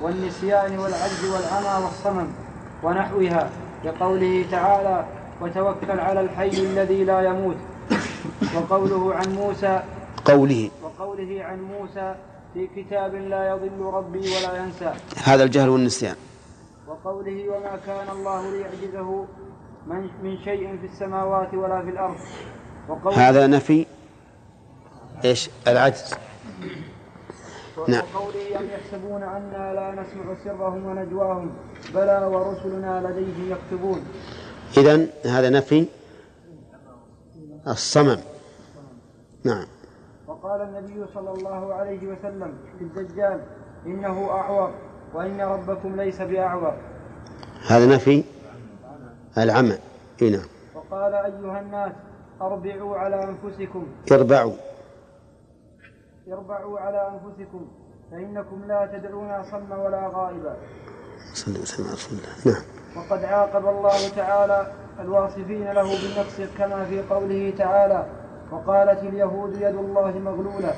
والنسيان والعجز والعمى والصمم ونحوها. لقوله تعالى وتوكل على الحي الذي لا يموت وقوله عن موسى قوله. وقوله عن موسى في كتاب لا يضل ربي ولا ينسى. هذا الجهل والنسيان. وقوله وما كان الله ليعجزه من, من شيء في السماوات ولا في الأرض هذا نفي إيش؟ العجز. نعم. وقوله أم يحسبون أنا لا نسمع سرهم ونجواهم بلى ورسلنا لديهم يكتبون. إذن هذا نفي الصمم. نعم. وقال النبي صلى الله عليه وسلم في الدجال إنه أعور وإن ربكم ليس بأعور. هذا نفي العمى إيه نعم. وقال أيها الناس أربعوا على أنفسكم. اربعوا. اربعوا على أنفسكم. فإنكم لا تدعون صم ولا غائبا. صلى الله عليه وسلم نعم. وقد عاقب الله تعالى الواصفين له بالنقص كما في قوله تعالى وقالت اليهود يد الله مغلولة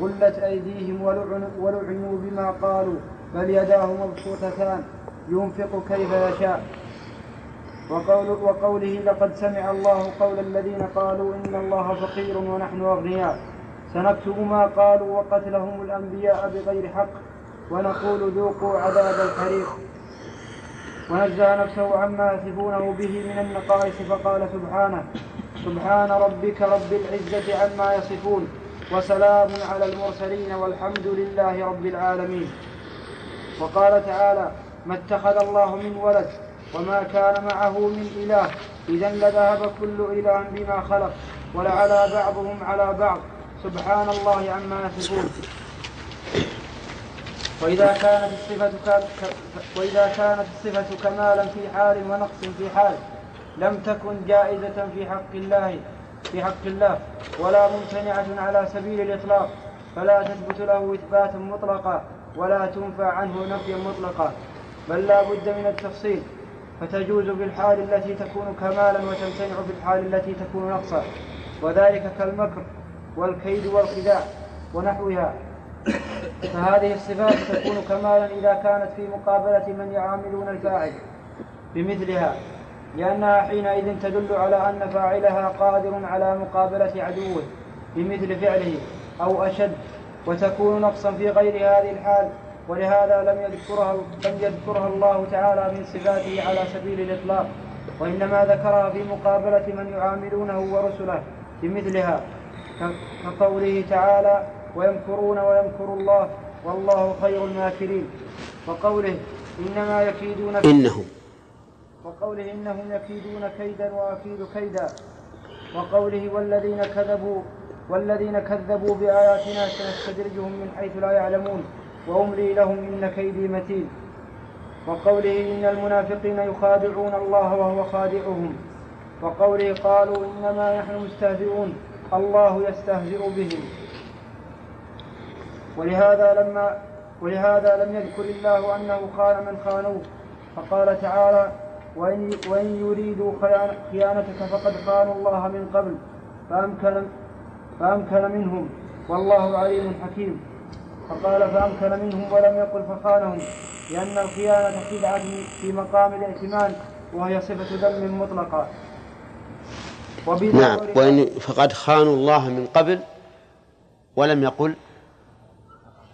غلت أيديهم ولعن ولعنوا بما قالوا بل يداه مبسوطتان ينفق كيف يشاء. وقول وقوله لقد سمع الله قول الذين قالوا إن الله فقير ونحن أغنياء. سنكتب ما قالوا وقتلهم الأنبياء بغير حق ونقول ذوقوا عذاب الحريق. ونزه نفسه عما يصفونه به من النقائص فقال سبحانه سبحان ربك رب العزة عما يصفون وسلام على المرسلين والحمد لله رب العالمين. وقال تعالى ما اتخذ الله من ولد وما كان معه من إله. إذا لذهب كل إله بما خلق ولعلى بعضهم على بعض. سبحان الله عما يصفون. وإذا كانت الصفة ك... وإذا كانت الصفة كمالا في حال ونقص في حال لم تكن جائزة في حق الله في حق الله ولا ممتنعة على سبيل الإطلاق. فلا تثبت له إثباتا مطلقا ولا تنفى عنه نفيا مطلقا. بل لا بد من التفصيل. فتجوز في الحال التي تكون كمالا وتمتنع في الحال التي تكون نقصا. وذلك كالمكر والكيد والخداع ونحوها. فهذه الصفات تكون كمالا إذا كانت في مقابلة من يعاملون الفاعل بمثلها لأنها حينئذ تدل على أن فاعلها قادر على مقابلة عدوه بمثل فعله أو أشد وتكون نقصا في غير هذه الحال. ولهذا لم يذكرها لم يذكرها الله تعالى من صفاته على سبيل الإطلاق وإنما ذكرها في مقابلة من يعاملونه ورسله بمثلها كقوله تعالى ويمكرون ويمكر الله والله خير الماكرين وقوله إنما يكيدون إنهم وقوله إنهم يكيدون كيدا وأكيد كيدا وقوله والذين كذبوا والذين كذبوا بآياتنا سنستدرجهم من حيث لا يعلمون وأملي لهم إن كيدي متين. وقوله إن المنافقين يخادعون الله وهو خادعهم. وقوله قالوا إنما نحن مستهزئون. الله يستهزئ بهم. ولهذا لما ولهذا لم يذكر الله أنه خان من خانوه. فقال تعالى وإن, وإن يريدوا خيانتك فقد خانوا الله من قبل فأمكن, فأمكن منهم. والله عليم حكيم. فقال فأمكن منهم ولم يقل فخانهم لأن الخيانة خدعة في مقام الائتمان وهي صفة ذم مطلقة. نعم وإن فقد خانوا الله من قبل ولم يقل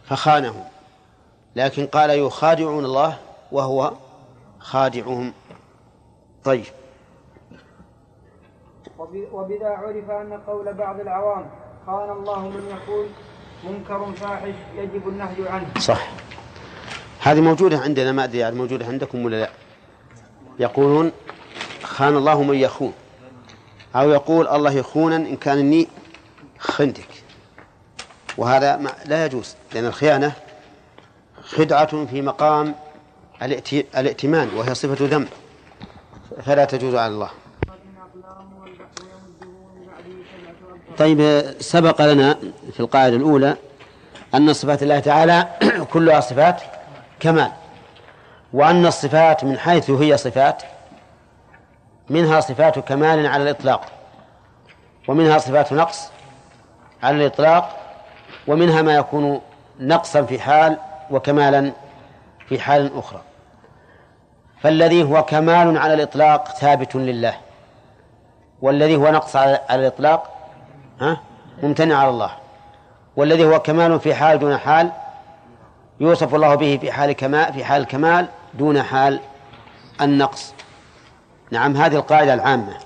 فخانهم. لكن قال يخادعون الله وهو خادعهم. طيب. وبذا عرف أن قول بعض العوام خان الله من يقول منكر فاحش يجب النهي عنه. صح. هذه موجودة عندنا ما أدري يعني موجودة عندكم ولا لا. يقولون خان الله من يخون. أو يقول الله يخونا إن كان إني خنتك. وهذا لا يجوز لأن الخيانة خدعة في مقام الائتمان وهي صفة ذنب فلا تجوز على الله. طيب سبق لنا في القاعدة الأولى أن صفات الله تعالى كلها صفات كمال وأن الصفات من حيث هي صفات منها صفات كمال على الإطلاق ومنها صفات نقص على الإطلاق ومنها ما يكون نقصا في حال وكمالا في حال أخرى. فالذي هو كمال على الإطلاق ثابت لله والذي هو نقص على الإطلاق ها؟ ممتنع على الله. والذي هو كمال في حال دون حال يوصف الله به في حال كمال في حال الكمال دون حال النقص. نعم هذه القاعدة العامة.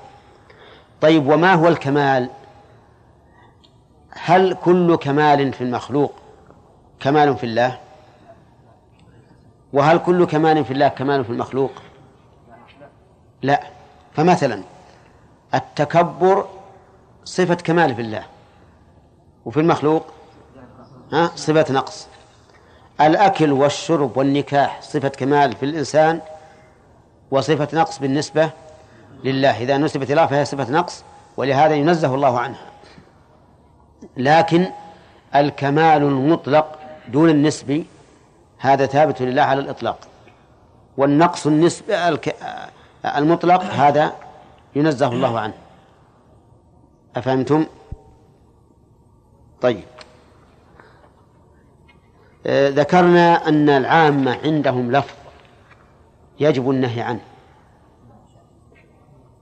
طيب وما هو الكمال؟ هل كل كمال في المخلوق كمال في الله؟ وهل كل كمال في الله كمال في المخلوق؟ لا. فمثلا التكبر صفة كمال في الله. وفي المخلوق ها صفة نقص. الأكل والشرب والنكاح صفة كمال في الإنسان وصفة نقص بالنسبة لله. إذا نسبت إليه فهي صفة نقص ولهذا ينزه الله عنها. لكن الكمال المطلق دون النسبي هذا ثابت لله على الإطلاق. والنقص النسبي المطلق هذا ينزه الله عنه. أفهمتم؟ طيب. آه، ذكرنا أن العامة عندهم لفظ يجب النهي عنه.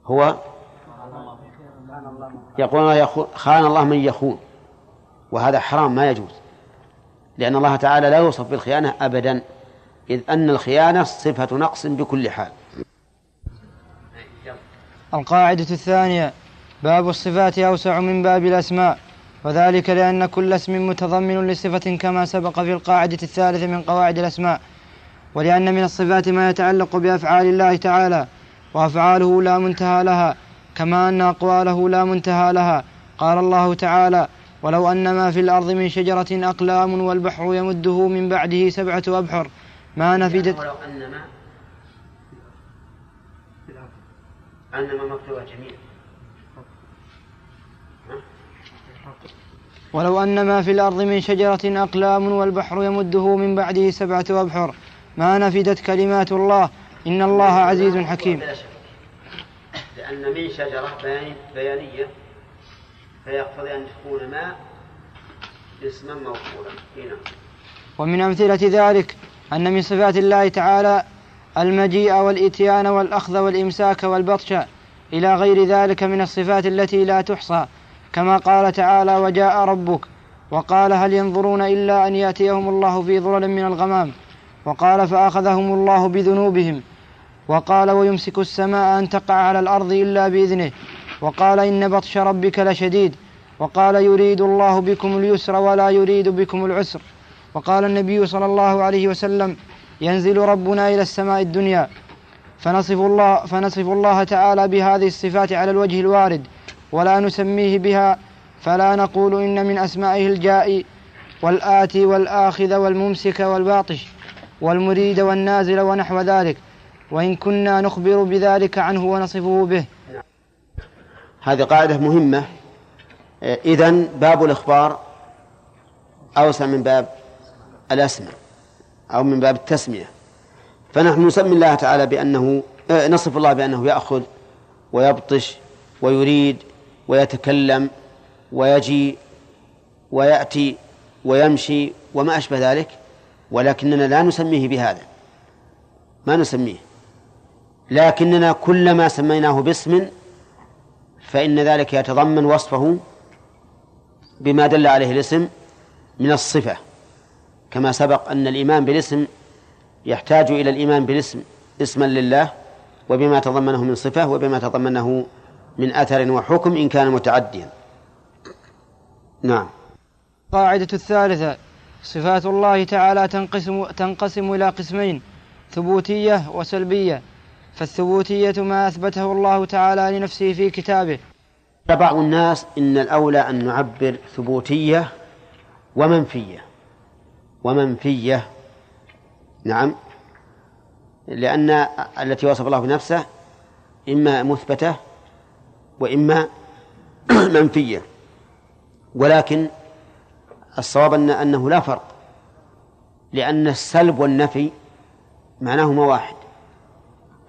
هو يقول خان الله من يخون. وهذا حرام ما يجوز. لأن الله تعالى لا يوصف بالخيانة أبدا إذ أن الخيانة صفة نقص بكل حال. القاعدة الثانية باب الصفات أوسع من باب الأسماء وذلك لأن كل اسم متضمن لصفة كما سبق في القاعدة الثالثة من قواعد الأسماء ولأن من الصفات ما يتعلق بأفعال الله تعالى وأفعاله لا منتهى لها كما أن أقواله لا منتهى لها. قال الله تعالى ولو أن ما في الأرض من شجرة أقلام والبحر يمده من بعده سبعة أبحر ما نفدت ولو أن ما أن ما مكتوبة جميعا. ولو أن ما في الأرض من شجرة أقلام والبحر يمده من بعده سبعة أبحر ما نفدت كلمات الله. إن الله عزيز حكيم. لأن من شجرة بيان- بيانية فيقتضي أن تكون ما اسما موصولا. هنا ومن أمثلة ذلك أن من صفات الله تعالى المجيء والإتيان والأخذ والإمساك والبطش إلى غير ذلك من الصفات التي لا تحصى. كما قال تعالى وجاء ربك وقال هل ينظرون إلا أن يأتيهم الله في ظلل من الغمام وقال فأخذهم الله بذنوبهم وقال ويمسك السماء أن تقع على الأرض إلا بإذنه وقال إن بطش ربك لشديد وقال يريد الله بكم اليسر ولا يريد بكم العسر وقال النبي صلى الله عليه وسلم ينزل ربنا إلى السماء الدنيا فنصف الله فنصف الله تعالى بهذه الصفات على الوجه الوارد ولا نسميه بها فلا نقول إن من أسمائه الجائي والآتي والآخذ والممسك والباطش والمريد والنازل ونحو ذلك وإن كنا نخبر بذلك عنه ونصفه به. هذه قاعدة مهمة. إذا باب الإخبار أوسع من باب الأسماء أو من باب التسمية. فنحن نسمي الله تعالى بأنه آه، نصف الله بأنه يأخذ ويبطش ويريد ويتكلم ويجي ويأتي ويمشي وما أشبه ذلك ولكننا لا نسميه بهذا. ما نسميه. لكننا كلما سميناه باسم فإن ذلك يتضمن وصفه بما دل عليه الاسم من الصفة. كما سبق أن الإيمان بالاسم يحتاج إلى الإيمان بالاسم اسما لله وبما تضمنه من صفة وبما تضمنه من أثر وحكم إن كان متعديا. نعم. القاعدة الثالثة صفات الله تعالى تنقسم تنقسم إلى قسمين ثبوتية وسلبية. فالثبوتية ما أثبته الله تعالى لنفسه في كتابه. قال بعض الناس إن الأولى أن نعبر ثبوتية ومنفية. ومنفية. نعم. لأن التي وصف الله بنفسه إما مثبتة وإما منفية. ولكن الصواب أن أنه لا فرق لأن السلب والنفي معناهما واحد.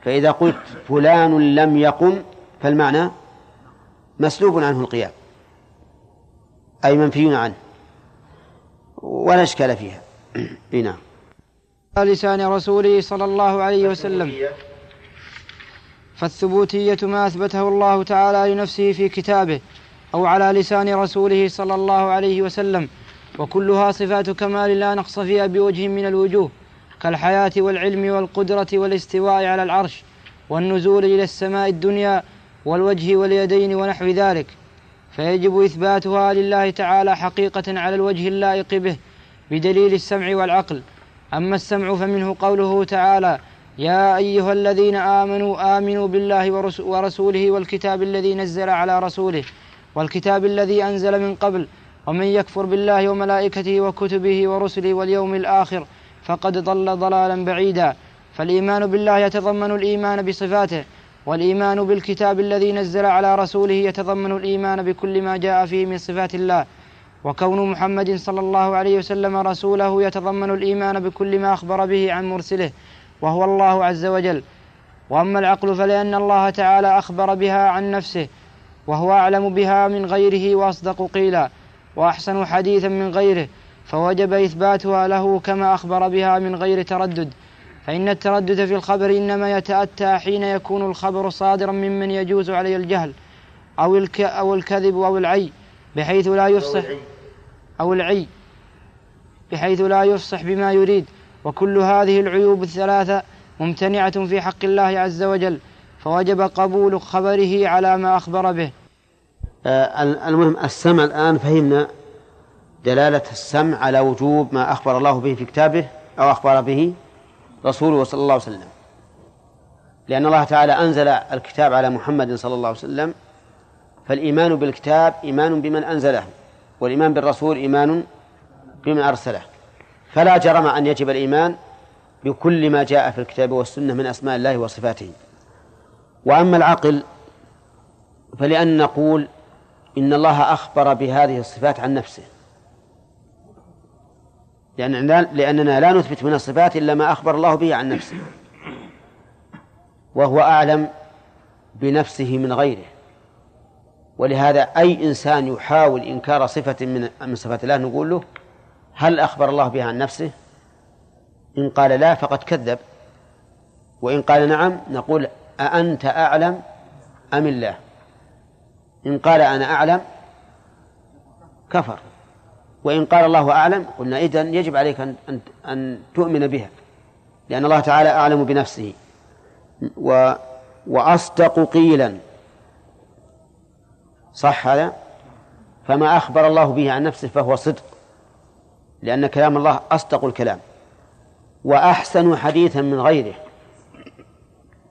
فإذا قلت فلان لم يقم فالمعنى مسلوب عنه القيام أي منفي عنه ولا إشكال فيها. نعم. على لسان رسوله صلى الله عليه وسلم. فالثبوتية ما أثبته الله تعالى لنفسه في كتابه أو على لسان رسوله صلى الله عليه وسلم وكلها صفات كمال لا نقص فيها بوجه من الوجوه كالحياة والعلم والقدرة والاستواء على العرش والنزول إلى السماء الدنيا والوجه واليدين ونحو ذلك. فيجب إثباتها لله تعالى حقيقة على الوجه اللائق به بدليل السمع والعقل. أما السمع فمنه قوله تعالى يا أيها الذين آمنوا آمنوا بالله ورس- ورسوله والكتاب الذي نزل على رسوله والكتاب الذي أنزل من قبل ومن يكفر بالله وملائكته وكتبه ورسله واليوم الآخر فقد ضل ضلالا بعيدا. فالإيمان بالله يتضمن الإيمان بصفاته والإيمان بالكتاب الذي نزل على رسوله يتضمن الإيمان بكل ما جاء فيه من صفات الله. وكون محمد صلى الله عليه وسلم رسوله يتضمن الإيمان بكل ما أخبر به عن مرسله. وهو الله عز وجل. وأما العقل فلأن الله تعالى أخبر بها عن نفسه وهو أعلم بها من غيره وأصدق قيلا وأحسن حديثا من غيره فوجب إثباتها له كما أخبر بها من غير تردد. فإن التردد في الخبر إنما يتأتى حين يكون الخبر صادرا ممن يجوز عليه الجهل أو الك أو الكذب أو العي بحيث لا يفصح أو العي. بحيث لا يفصح بما يريد. وكل هذه العيوب الثلاثة ممتنعة في حق الله عز وجل فوجب قبول خبره على ما أخبر به. آه، المهم السمع الآن فهمنا دلالة السمع على وجوب ما أخبر الله به في كتابه أو أخبر به رسوله صلى الله عليه وسلم. لأن الله تعالى أنزل الكتاب على محمد صلى الله عليه وسلم فالإيمان بالكتاب إيمان بمن أنزله والإيمان بالرسول إيمان بمن أرسله. فلا جرم أن يجب الإيمان بكل ما جاء في الكتاب والسنة من أسماء الله وصفاته. وأما العقل فلأن نقول إن الله أخبر بهذه الصفات عن نفسه. لأننا, لأننا لا نثبت من الصفات إلا ما أخبر الله به عن نفسه. وهو أعلم بنفسه من غيره. ولهذا أي إنسان يحاول إنكار صفة من من صفات الله نقول له هل أخبر الله بها عن نفسه؟ إن قال لا فقد كذب. وإن قال نعم نقول أأنت أعلم أم الله. إن قال أنا أعلم كفر. وإن قال الله أعلم قلنا إذن يجب عليك أن, أن, تؤمن بها لأن الله تعالى أعلم بنفسه. و وأصدق قيلا. صح هذا؟ فما أخبر الله به عن نفسه فهو صدق. لأن كلام الله أصدق الكلام وأحسن حديثا من غيره.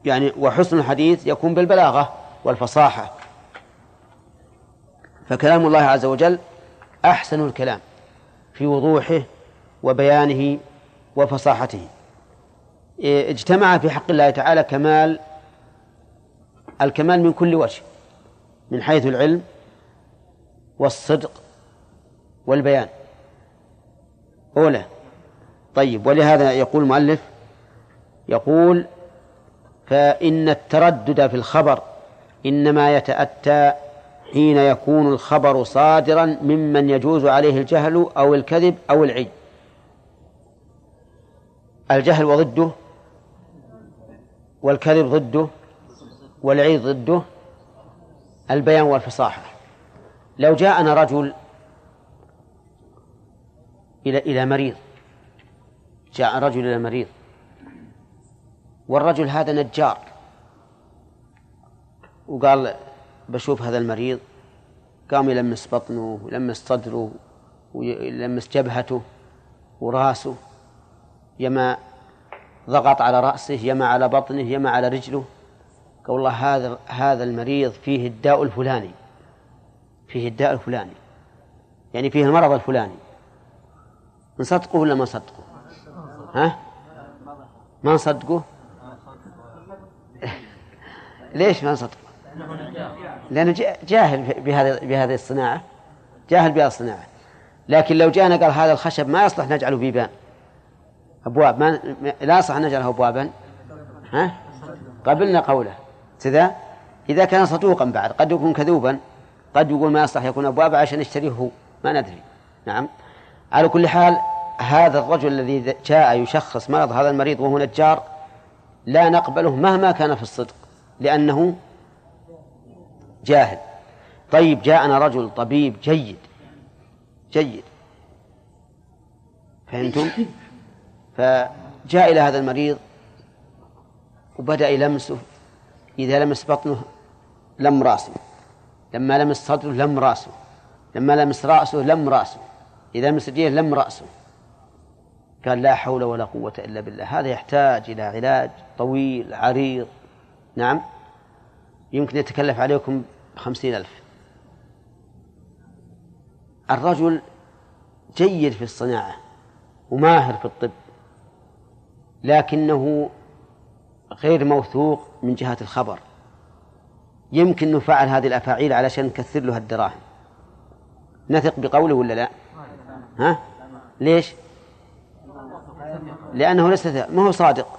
يعني وحسن الحديث يكون بالبلاغة والفصاحة. فكلام الله عز وجل أحسن الكلام في وضوحه وبيانه وفصاحته. اجتمع في حق الله تعالى كمال الكمال من كل وجه من حيث العلم والصدق والبيان. أولى طيب ولهذا يقول المؤلف يقول فإن التردد في الخبر إنما يتأتى حين يكون الخبر صادرا ممن يجوز عليه الجهل أو الكذب أو العي الجهل وضده والكذب ضده والعي ضده البيان والفصاحة. لو جاءنا رجل إلى إلى مريض. جاء رجل إلى مريض. والرجل هذا نجار. وقال بشوف هذا المريض. قام يلمس بطنه ويلمس صدره ويلمس جبهته وراسه. يما ضغط على رأسه يما على بطنه يما على رجله. قال والله هذا هذا المريض فيه الداء الفلاني. فيه الداء الفلاني. يعني فيه المرض الفلاني. نصدقه ولا ما نصدقه؟ ها؟ ما نصدقه؟ ليش ما نصدقه؟ لأنه جاهل بهذه بهذه الصناعة. جاهل بهذه الصناعة. لكن لو جاءنا قال هذا الخشب ما يصلح نجعله بيبان. أبواب ما لا يصلح نجعله أبوابا. ها؟ قبلنا قوله. كذا إذا كان صدوقا بعد قد يكون كذوبا قد يقول ما يصلح يكون أبوابا عشان يشتريه هو. ما ندري. نعم. على كل حال هذا الرجل الذي جاء يشخص مرض هذا المريض وهو نجار لا نقبله مهما كان في الصدق لأنه جاهل. طيب جاءنا رجل طبيب جيد جيد. فهمتم؟ فجاء إلى هذا المريض وبدأ يلمسه إذا لمس بطنه لم رأسه لما لمس صدره لم رأسه لما لمس رأسه لم رأسه. إذا لمس رجليه لم رأسه. قال لا حول ولا قوة إلا بالله. هذا يحتاج إلى علاج طويل عريض. نعم. يمكن يتكلف عليكم خمسين ألف. الرجل جيد في الصناعة وماهر في الطب لكنه غير موثوق من جهة الخبر. يمكن أنه فعل هذه الأفاعيل علشان نكثر له الدراهم. نثق بقوله ولا لا؟ ها؟ ليش؟ لأنه ليس ما هو صادق.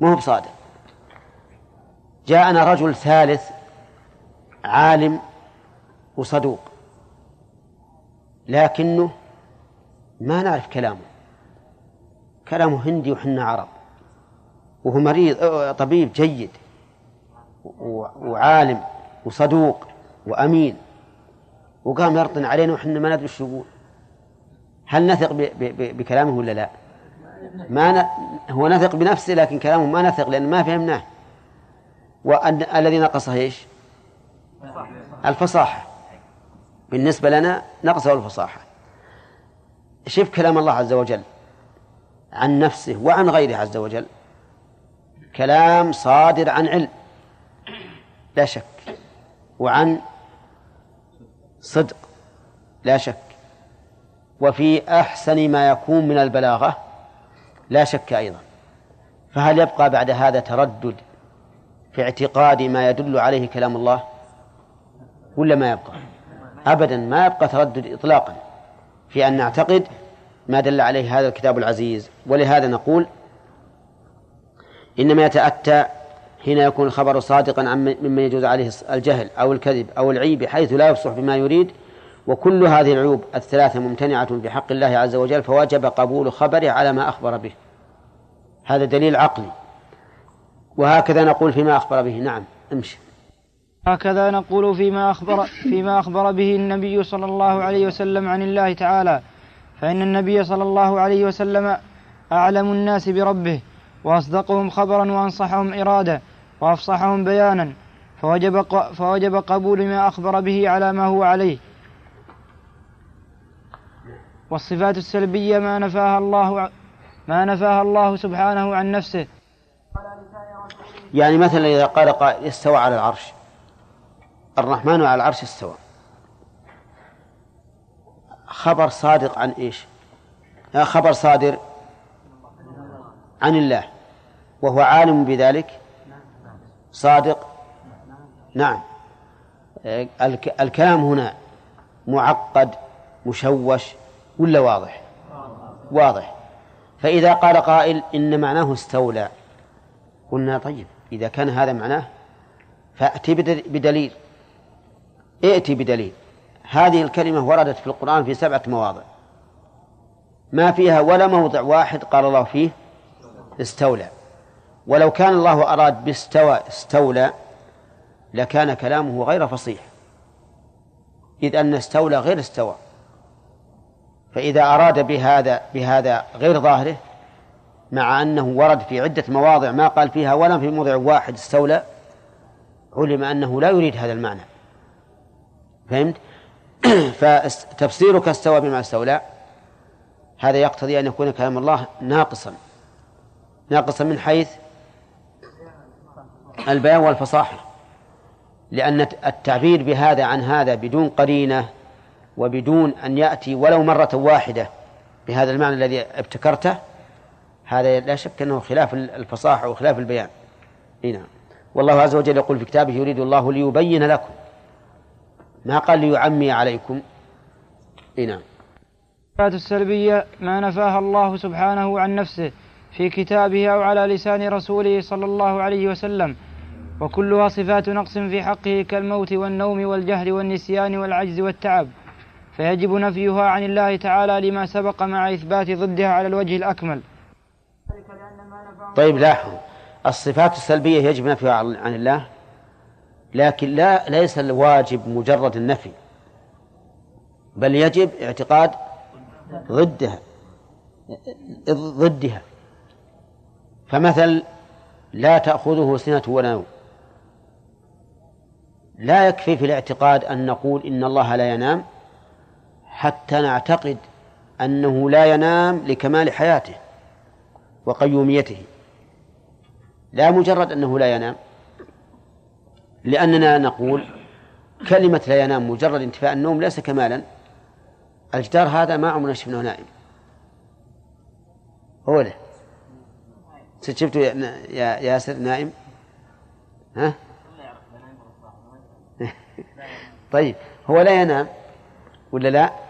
ما هو بصادق. جاءنا رجل ثالث عالم وصدوق. لكنه ما نعرف كلامه. كلامه هندي وحنا عرب. وهو مريض طبيب جيد. وعالم وصدوق وأمين. وقام يرطن علينا وحنا ما ندري إيش يقول. هل نثق بكلامه ولا لا؟ ما ن... هو نثق بنفسه لكن كلامه ما نثق لأن ما فهمناه. وأن الذي نقصه إيش؟ الفصاحة. بالنسبة لنا نقصه الفصاحة. شوف كلام الله عز وجل عن نفسه وعن غيره عز وجل. كلام صادر عن علم. لا شك. وعن صدق. لا شك. وفي أحسن ما يكون من البلاغة لا شك أيضا. فهل يبقى بعد هذا تردد في اعتقاد ما يدل عليه كلام الله؟ ولا ما يبقى؟ أبدا ما يبقى تردد إطلاقا. في أن نعتقد ما دل عليه هذا الكتاب العزيز. ولهذا نقول إنما يتأتى حين يكون الخبر صادقا عن ممن يجوز عليه الجهل أو الكذب أو العيب حيث لا يفصح بما يريد وكل هذه العيوب الثلاثة ممتنعة في حق الله عز وجل فوجب قبول خبره على ما أخبر به. هذا دليل عقلي. وهكذا نقول فيما أخبر به. نعم امشي. هكذا نقول فيما أخبر فيما أخبر به النبي صلى الله عليه وسلم عن الله تعالى. فإن النبي صلى الله عليه وسلم أعلم الناس بربه وأصدقهم خبرا وأنصحهم إرادة وأفصحهم بيانا فوجب, فوجب قبول ما أخبر به على ما هو عليه. والصفات السلبية ما نفاها الله ما نفاها الله سبحانه عن نفسه. يعني مثلا إذا قال قائل استوى على العرش. الرحمن على العرش استوى. خبر صادق عن إيش؟ خبر صادر عن الله. وهو عالم بذلك؟ صادق؟ نعم. الكلام هنا معقد مشوش ولا واضح؟ واضح. فإذا قال قائل إن معناه استولى قلنا طيب إذا كان هذا معناه فأتي بدليل. ائتي بدليل. هذه الكلمة وردت في القرآن في سبعة مواضع. ما فيها ولا موضع واحد قال الله فيه استولى. ولو كان الله أراد باستوى استولى لكان كلامه غير فصيح. إذ أن استولى غير استوى. فإذا أراد بهذا بهذا غير ظاهره مع أنه ورد في عدة مواضع ما قال فيها ولا في موضع واحد استولى علم أنه لا يريد هذا المعنى. فهمت؟ فتفسيرك استوى بما استولى. هذا يقتضي أن يكون كلام الله ناقصا. ناقصا من حيث البيان والفصاحة. لأن التعبير بهذا عن هذا بدون قرينة وبدون أن يأتي ولو مرة واحدة بهذا المعنى الذي ابتكرته هذا لا شك أنه خلاف الفصاحة وخلاف البيان. نعم. والله عز وجل يقول في كتابه يريد الله ليبين لكم ما قال ليعمي عليكم. نعم. الصفات السلبية ما نفاها الله سبحانه عن نفسه في كتابه أو على لسان رسوله صلى الله عليه وسلم وكلها صفات نقص في حقه كالموت والنوم والجهل والنسيان والعجز والتعب. فيجب نفيها عن الله تعالى لما سبق مع إثبات ضدها على الوجه الأكمل. طيب لاحظوا الصفات السلبية يجب نفيها عن الله لكن لا ليس الواجب مجرد النفي بل يجب اعتقاد ضدها ضدها. فمثل لا تأخذه سنة ولا نوم. لا يكفي في الاعتقاد أن نقول إن الله لا ينام حتى نعتقد أنه لا ينام لكمال حياته وقيوميته. لا مجرد أنه لا ينام لأننا نقول كلمة لا ينام مجرد انتفاء النوم ليس كمالا. الجدار هذا ما عمرنا شفناه نائم. هو له شفته يا ياسر نائم؟ ها؟ طيب هو لا ينام ولا لا؟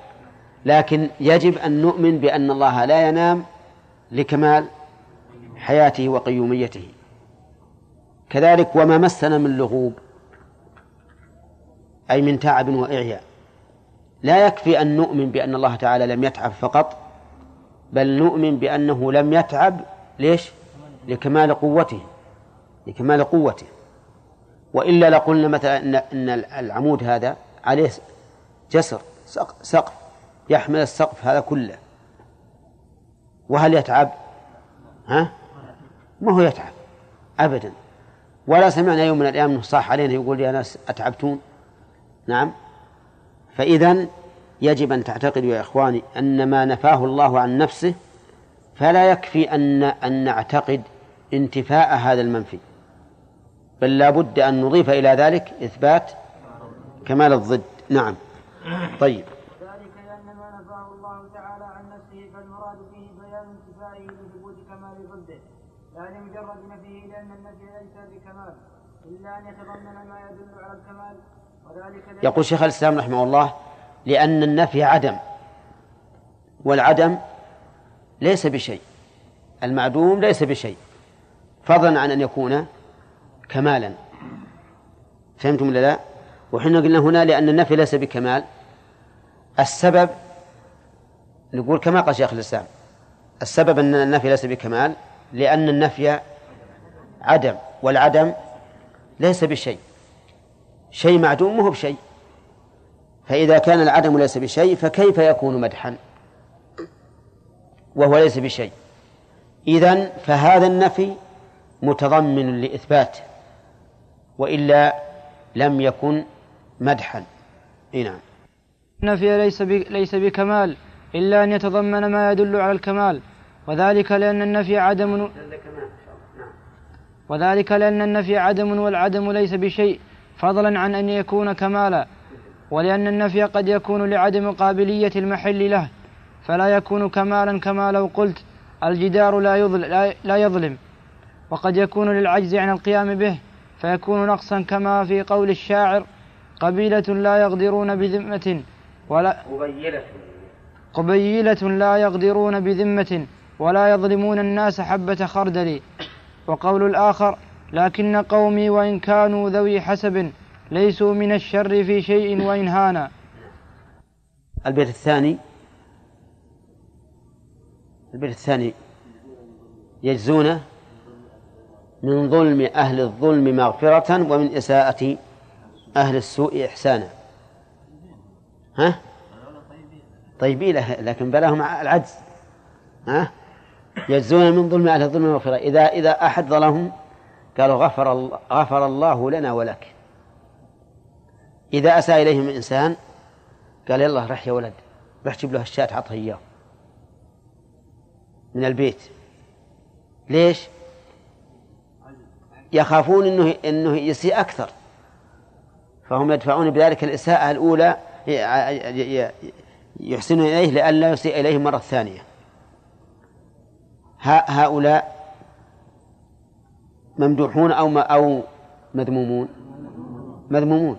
لكن يجب أن نؤمن بأن الله لا ينام لكمال حياته وقيوميته. كذلك وما مسنا من لغوب أي من تعب وإعياء. لا يكفي أن نؤمن بأن الله تعالى لم يتعب فقط بل نؤمن بأنه لم يتعب ليش؟ لكمال قوته لكمال قوته. وإلا لقلنا مثلا إن العمود هذا عليه جسر سقف. يحمل السقف هذا كله. وهل يتعب؟ ها؟ ما هو يتعب. أبدا. ولا سمعنا يوم من الأيام صاح علينا يقول يا ناس أتعبتون؟ نعم. فإذا يجب أن تعتقدوا يا إخواني أن ما نفاه الله عن نفسه فلا يكفي أن أن نعتقد انتفاء هذا المنفي. بل لا بد أن نضيف إلى ذلك إثبات كمال الضد. نعم. طيب ذلك لأن ما نفاه الله تعالى عن نفسه فالمراد فيه بيان انتفائه بثبوت كمال ضده لا لمجرد نفيه لأن النفي ليس بكمال يقول شيخ الإسلام رحمه الله لأن النفي عدم والعدم ليس بشيء المعدوم ليس بشيء فضلا عن أن يكون كمالا فهمتم ولا لا؟ وحنا قلنا هنا لأن النفي ليس بكمال السبب نقول كما قال شيخ الإسلام السبب أن النفي ليس بكمال لأن النفي عدم والعدم ليس بشيء. شيء معدوم مو بشيء. فإذا كان العدم ليس بشيء فكيف يكون مدحا؟ وهو ليس بشيء. إذن فهذا النفي متضمن لإثبات وإلا لم يكن مدحا. إيه نعم. النفي ليس ليس بكمال إلا أن يتضمن ما يدل على الكمال. وذلك لأن النفي عدم وذلك لأن النفي عدم والعدم ليس بشيء فضلا عن أن يكون كمالا ولأن النفي قد يكون لعدم قابلية المحل له فلا يكون كمالا كما لو قلت الجدار لا يظلم, لا يظلم. وقد يكون للعجز عن القيام به فيكون نقصا كما في قول الشاعر قبيلة لا يغدرون بذمة ولا قبيلة لا يغدرون بذمة ولا يظلمون الناس حبة خردل. وقول الآخر لكن قومي وإن كانوا ذوي حسب ليسوا من الشر في شيء وإن هانا. البيت الثاني البيت الثاني يجزون من ظلم أهل الظلم مغفرة ومن إساءة أهل السوء إحسانا. ها؟ طيبين لكن بلاهم العجز. ها؟ يجزون من ظلم أهل الظلم مغفرة إذا إذا أحد ظلمهم قالوا غفر الله غفر الله لنا ولك. إذا أساء إليهم إنسان قال يلا رح يا ولد رح جيب له الشاة عطه إياه. من البيت. ليش؟ يخافون انه إنه يسيء أكثر. فهم يدفعون بذلك الإساءة الأولى يحسنون إليه لئلا يسيء إليهم مرة ثانية. هؤلاء ممدوحون أو أو مذمومون؟ مذمومون.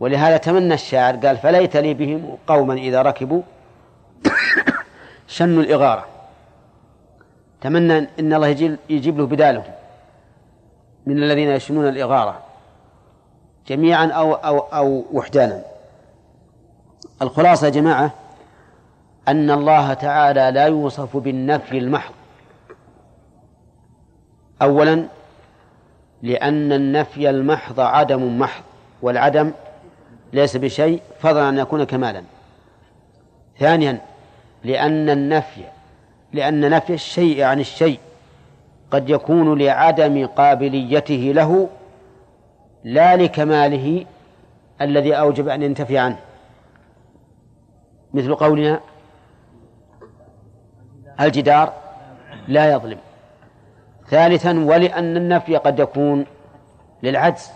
ولهذا تمنى الشاعر قال فليت لي بهم قوما إذا ركبوا شنوا الإغارة. تمنى إن الله يجيب, يجيب له بدالهم من الذين يشنون الإغارة جميعا أو أو أو وحدانا. الخلاصة يا جماعة أن الله تعالى لا يوصف بالنفي المحض. أولا لأن النفي المحض عدم محض والعدم ليس بشيء فضلا أن يكون كمالا. ثانيا لأن النفي لأن نفي الشيء عن الشيء قد يكون لعدم قابليته له لا لكماله الذي أوجب أن ينتفي عنه. مثل قولنا الجدار لا يظلم. ثالثا ولأن النفي قد يكون للعجز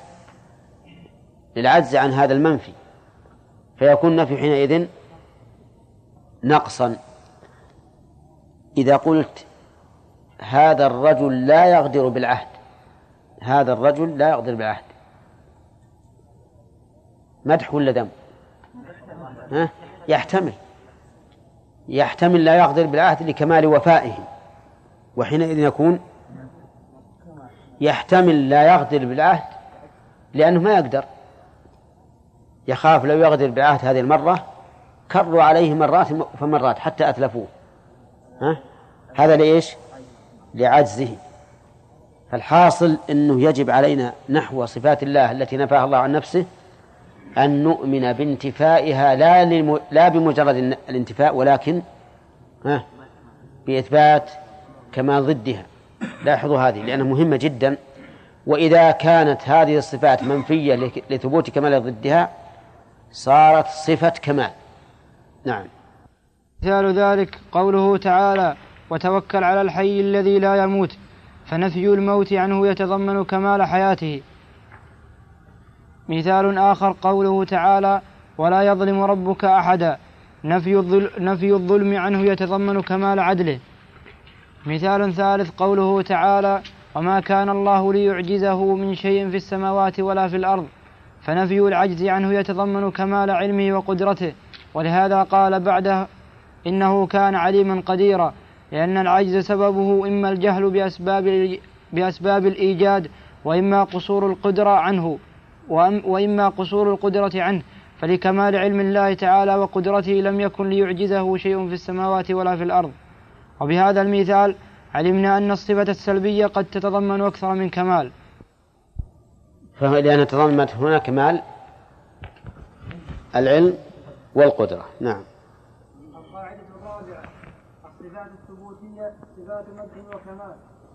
للعجز عن هذا المنفي. فيكون النفي حينئذ نقصا. إذا قلت هذا الرجل لا يغدر بالعهد هذا الرجل لا يغدر بالعهد. مدح ولا ذم ها؟ يحتمل. يحتمل لا يغدر بالعهد لكمال وفائه. وحينئذ يكون يحتمل لا يغدر بالعهد لأنه ما يقدر. يخاف لو يغدر بالعهد هذه المرة كروا عليه مرات فمرات حتى أتلفوه. ها؟ هذا لإيش؟ لعجزه. فالحاصل أنه يجب علينا نحو صفات الله التي نفاها الله عن نفسه أن نؤمن بانتفائها لا. لا بمجرد الانتفاء ولكن ها؟ بإثبات كمال ضدها. لاحظوا هذه لأنها مهمة جدا. وإذا كانت هذه الصفات منفية لثبوت كمال ضدها صارت صفة كمال. نعم. مثال ذلك قوله تعالى وتوكل على الحي الذي لا يموت فنفي الموت عنه يتضمن كمال حياته. مثال آخر قوله تعالى ولا يظلم ربك أحدا. نفي الظلم, عنه يتضمن كمال عدله. مثال ثالث قوله تعالى وما كان الله ليعجزه من شيء في السماوات ولا في الأرض فنفي العجز عنه يتضمن كمال علمه وقدرته. ولهذا قال بعده إنه كان عليما قديرا لأن العجز سببه إما الجهل بأسباب بأسباب الإيجاد وإما قصور القدرة عنه وإما قصور القدرة عنه فلكمال علم الله تعالى وقدرته لم يكن ليعجزه شيء في السماوات ولا في الأرض. وبهذا المثال علمنا أن الصفة السلبية قد تتضمن أكثر من كمال. لأن تضمنت هنا كمال العلم والقدرة. نعم. القاعدة الرابعة الصفات الثبوتية صفات مدح وكمال.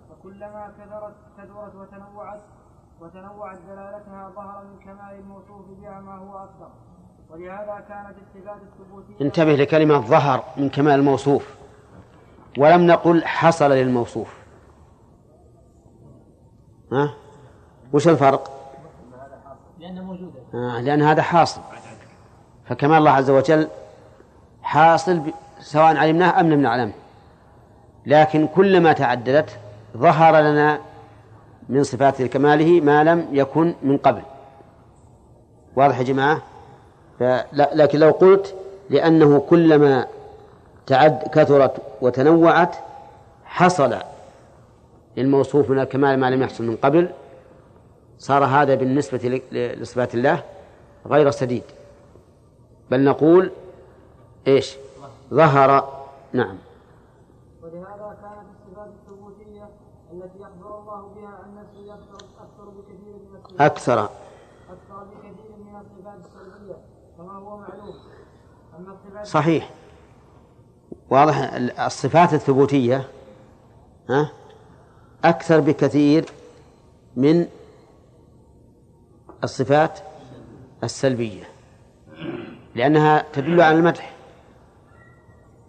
فكلما كثرت كثرت وتنوعت وتنوعت دلالتها ظهر من كمال الموصوف بها ما هو أكثر ولهذا كانت الصفات الثبوتية انتبه لكلمة ظهر من كمال الموصوف. ولم نقل حصل للموصوف. ها؟ وش الفرق؟ لأنها موجودة آه لأن هذا حاصل. فكمال الله عز وجل حاصل. سواء علمناه أم لم نعلمه لكن كلما تعددت ظهر لنا من صفات كماله ما لم يكن من قبل. واضح يا جماعة؟ فلا لكن لو قلت لأنه كلما تعد كثرت وتنوعت حصل للموصوف من الكمال ما لم يحصل من قبل صار هذا بالنسبة لصفات الله غير سديد. بل نقول إيش؟ ظهر نعم. ولهذا كانت الصفات الثبوتية التي يخبر الله بها عن نفسه أكثر أكثر بكثير من الصفات. أكثر. أكثر بكثير من الصفات السلبية كما هو معلوم. أما الصفات صحيح. واضح الصفات الثبوتية ها؟ أكثر بكثير من الصفات السلبية لأنها تدل على المدح.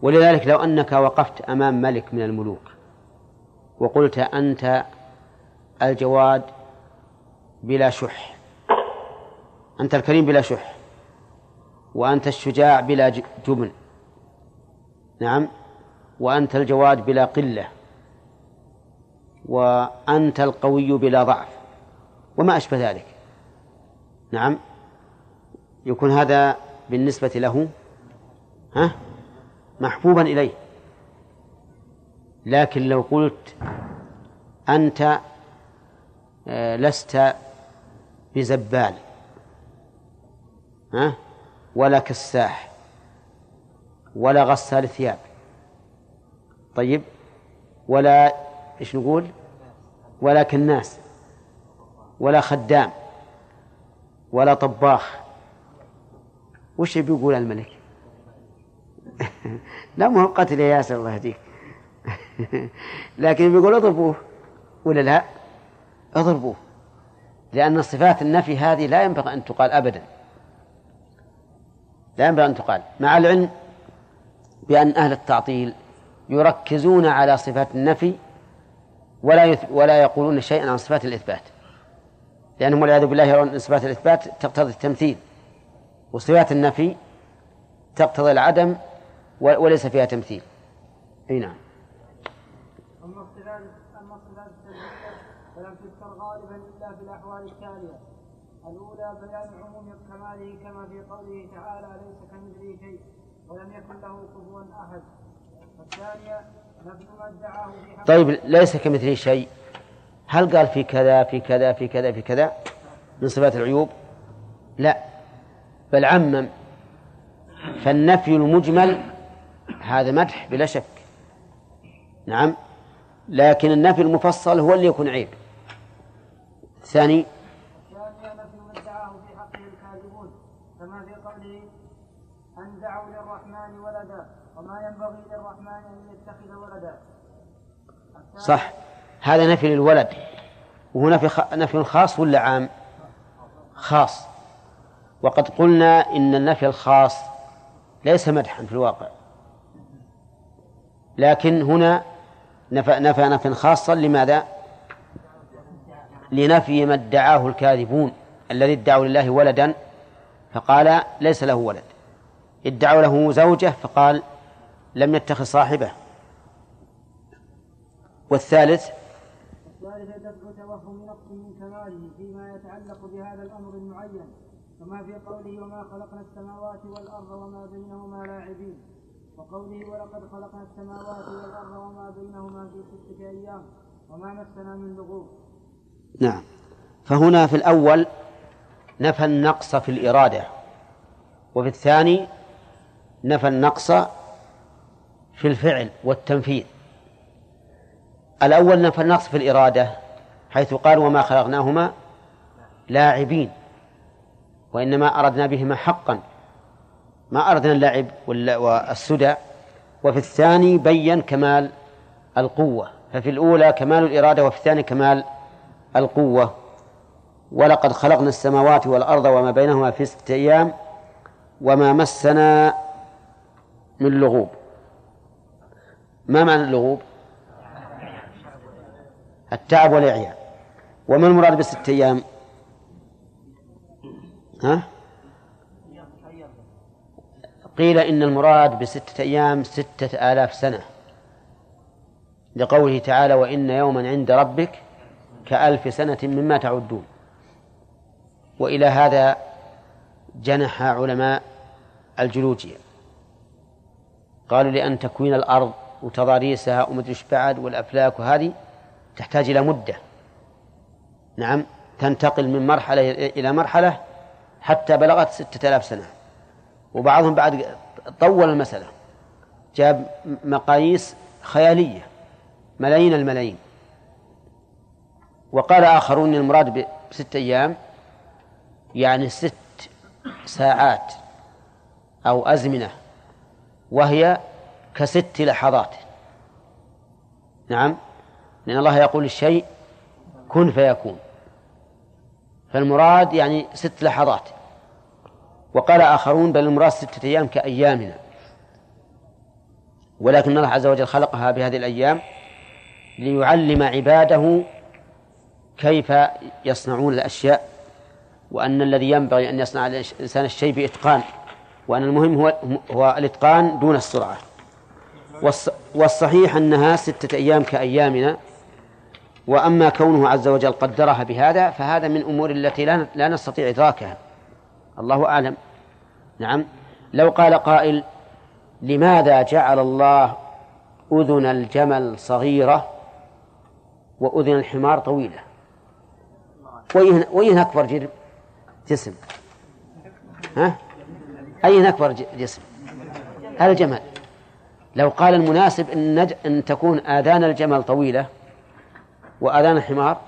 ولذلك لو أنك وقفت أمام ملك من الملوك وقلت أنت الجواد بلا شح أنت الكريم بلا شح وأنت الشجاع بلا جبن. نعم. وأنت الجواد بلا قلة. وأنت القوي بلا ضعف. وما أشبه ذلك. نعم. يكون هذا بالنسبة له ها محبوبا إليه. لكن لو قلت أنت آه، لست بزبال ها ولا كساح. ولا غسال ثياب طيب ولا إيش نقول؟ ولا كناس ولا خدام ولا طباخ. وش بيقول الملك؟ لا مو قتل يا ياسر الله يهديك. لكن بيقول اضربوه ولا لا؟ اضربوه. لأن صفات النفي هذه لا ينبغي أن تقال أبدا. لا ينبغي أن تقال. مع العلم بأن أهل التعطيل يركزون على صفات النفي ولا يث... ولا يقولون شيئا عن صفات الإثبات. لأنهم والعياذ بالله يرون أن صفات الإثبات تقتضي التمثيل وصفات النفي تقتضي العدم و... وليس فيها تمثيل. أي نعم. أما الصفات أما الصفات فلم تذكر غالبا إلا في الأحوال التالية. الأولى بيان عموم كماله كما في قوله تعالى ليس كمثله شيء. ولم يكن له كفوا أحد. والثانية نفي ما ادعاه طيب ليس كمثله شيء. هل قال في كذا في كذا في كذا في كذا من صفات العيوب؟ لا. بل عمم. فالنفي المجمل هذا مدح بلا شك. نعم. لكن النفي المفصل هو اللي يكون عيب. الثاني الثانية نفي ما ادعاه في حقه الكاذبون كما في قوله أن دعوا للرحمن ولدا وما ينبغي للرحمن أن يتخذ ولدا صح. هذا نفي للولد. وهو نفي. نفي خاص ولا عام؟ خاص. وقد قلنا إن النفي الخاص ليس مدحا في الواقع. لكن هنا نفى نفى نفيا خاصا لماذا؟ لنفي ما ادعاه الكاذبون الذي ادعوا لله ولدا فقال ليس له ولد. ادعوا له زوجة فقال لم يتخذ صاحبه. والثالث الثالثة دفع توهم نقص من كماله فيما يتعلق بهذا الأمر المعين كما في قوله وما خلقنا السماوات والأرض وما بينهما لاعبين وقوله ولقد خلقنا السماوات والأرض وما بينهما في ستة أيام وما مسنا من لغوب. نعم. فهنا في الأول نفى النقص في الإرادة وفي الثاني نفى النقص في الفعل والتنفيذ. الأول نفى النقص في الإرادة حيث قال وما خلقناهما لاعبين وإنما أردنا بهما حقا. ما أردنا اللعب وال- والسدى. وفي الثاني بين كمال القوة. ففي الأولى كمال الإرادة وفي الثاني كمال القوة. ولقد خلقنا السماوات والأرض وما بينهما في ستة أيام وما مسنا من لغوب. ما معنى اللغوب؟ التعب والإعياء وما المراد بستة أيام؟ ها؟ قيل إن المراد بستة أيام ستة آلاف سنة. لقوله تعالى وإن يوما عند ربك كألف سنة مما تعدون. وإلى هذا جنح علماء الجيولوجيا قالوا لأن تكوين الأرض وتضاريسها ومدري بعد والأفلاك وهذه تحتاج إلى مدة. نعم تنتقل من مرحلة إلى مرحلة حتى بلغت ستة آلاف سنة. وبعضهم بعد طول المسألة. جاب مقاييس خيالية ملايين الملايين. وقال آخرون المراد بست أيام يعني ست ساعات أو أزمنة وهي كست لحظات. نعم لأن الله يقول الشيء كن فيكون. فالمراد يعني ست لحظات. وقال آخرون بل المراد ستة أيام كأيامنا. ولكن الله عز وجل خلقها بهذه الأيام ليعلم عباده كيف يصنعون الأشياء وأن الذي ينبغي أن يصنع الإنسان الشيء بإتقان وأن المهم هو هو الإتقان دون السرعة. والص- والصحيح أنها ستة أيام كأيامنا وأما كونه عز وجل قدرها بهذا فهذا من أمور التي لا لا نستطيع إدراكها. الله أعلم. نعم. لو قال قائل لماذا جعل الله أذن الجمل صغيرة وأذن الحمار طويلة؟ وين وين أكبر جسم. ها؟ أين أكبر جسم؟ الجمل لو قال المناسب نج... أن تكون آذان الجمل طويلة وآذان الحمار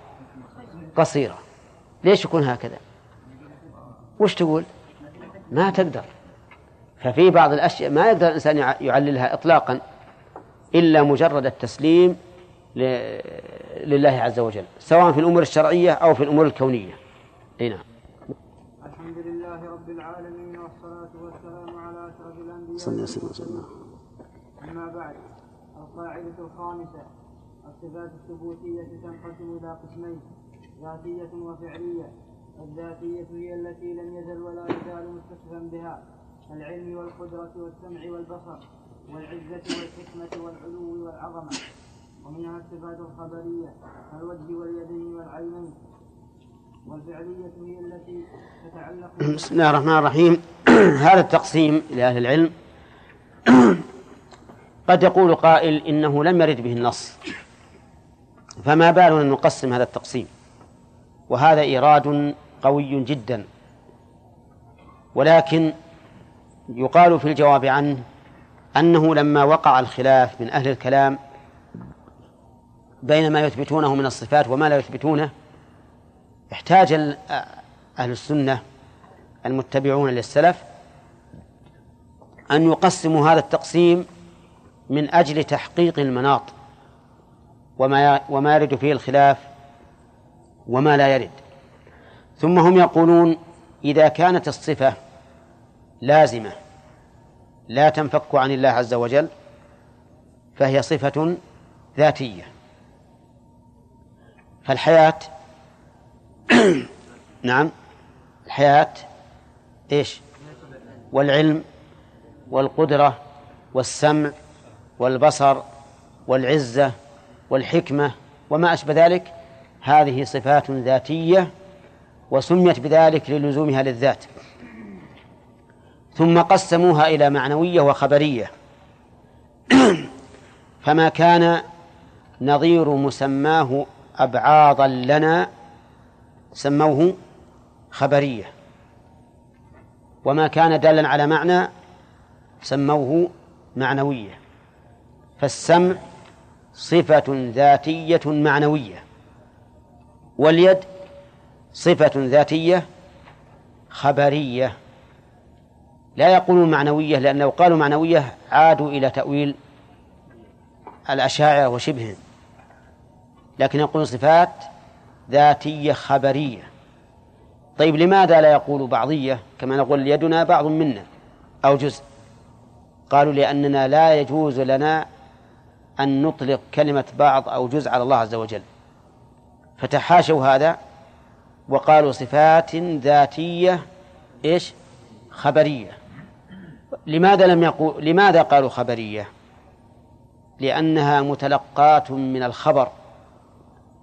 قصيرة. ليش يكون هكذا؟ وش تقول؟ ما تقدر. ففي بعض الأشياء ما يقدر الإنسان يع- يعللها إطلاقا إلا مجرد التسليم. لله عز وجل سواء في الأمور الشرعية أو في الأمور الكونية. أي نعم. الحمد لله رب العالمين والصلاة والسلام على أشرف الأنبياء صلى الله عليه وسلم. أما بعد القاعدة الخامسة. الصفات الثبوتية تنقسم إلى قسمين ذاتية وفعلية. الذاتية هي التي لم يزل ولا يزال متصفا بها العلم والقدرة والسمع والبصر والعزة والحكمة والعلو والعظمة. ومنها الصفات الخبرية كالوجه واليدين والعينين. والفعلية هي التي تتعلق بسم الله الرحمن الرحيم. هذا التقسيم لأهل العلم. قد يقول قائل إنه لم يرد به النص. فما بالنا نقسم هذا التقسيم. وهذا إيراد قوي جدا. ولكن يقال في الجواب عنه أنه لما وقع الخلاف من أهل الكلام بين ما يثبتونه من الصفات وما لا يثبتونه احتاج أهل السنة المتبعون للسلف أن يقسموا هذا التقسيم من أجل تحقيق المناط. وما وما يرد فيه الخلاف وما لا يرد. ثم هم يقولون إذا كانت الصفة لازمة لا تنفك عن الله عز وجل فهي صفة ذاتية. فالحياة نعم الحياة إيش؟ والعلم والقدرة والسمع والبصر والعزة والحكمة وما أشبه ذلك هذه صفات ذاتية وسميت بذلك للزومها للذات. ثم قسموها إلى معنوية وخبرية. فما كان نظير مسماه أبعاضا لنا سموه خبرية. وما كان دالا على معنى سموه معنوية. فالسمع صفة ذاتية معنوية. واليد صفة ذاتية خبرية. لا يقولون معنوية لأن لو قالوا معنوية عادوا إلى تأويل الأشاعرة وشبههم. لكن يقولون صفات ذاتية خبرية. طيب لماذا لا يقول بعضية؟ كما نقول يدنا بعض منا أو جزء. قالوا لأننا لا يجوز لنا أن نطلق كلمة بعض أو جزء على الله عز وجل. فتحاشوا هذا وقالوا صفات ذاتية إيش؟ خبرية. لماذا لم يقول لماذا قالوا خبرية؟ لأنها متلقاة من الخبر.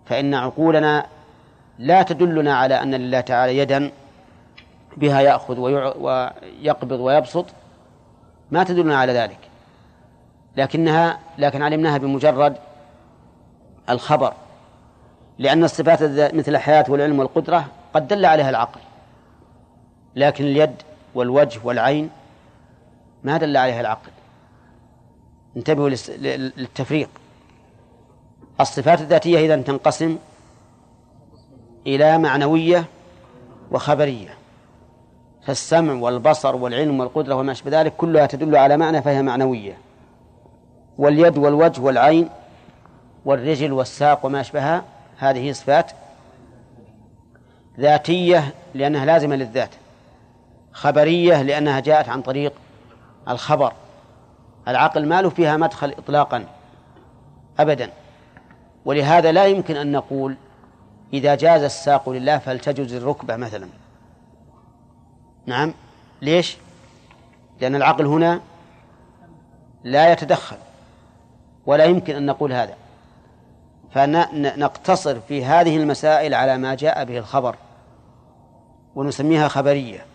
فإن عقولنا لا تدلنا على أن لله تعالى يدا بها يأخذ ويقبض ويبسط. ما تدلنا على ذلك. لكنها لكن علمناها بمجرد الخبر لأن الصفات مثل الحياة والعلم والقدرة قد دل عليها العقل لكن اليد والوجه والعين ما دل عليها العقل. انتبهوا للتفريق. الصفات الذاتية إذا تنقسم إلى معنوية وخبرية فالسمع والبصر والعلم والقدرة وما أشبه ذلك كلها تدل على معنى فهي معنوية. واليد والوجه والعين والرجل والساق وما أشبهها هذه صفات ذاتية لأنها لازمة للذات خبرية لأنها جاءت عن طريق الخبر. العقل ما له فيها مدخل إطلاقا أبدا. ولهذا لا يمكن أن نقول إذا جاز الساق لله فلتجوز الركبة مثلا. نعم؟ ليش؟ لأن العقل هنا لا يتدخل. ولا يمكن أن نقول هذا. فنقتصر في هذه المسائل على ما جاء به الخبر ونسميها خبرية.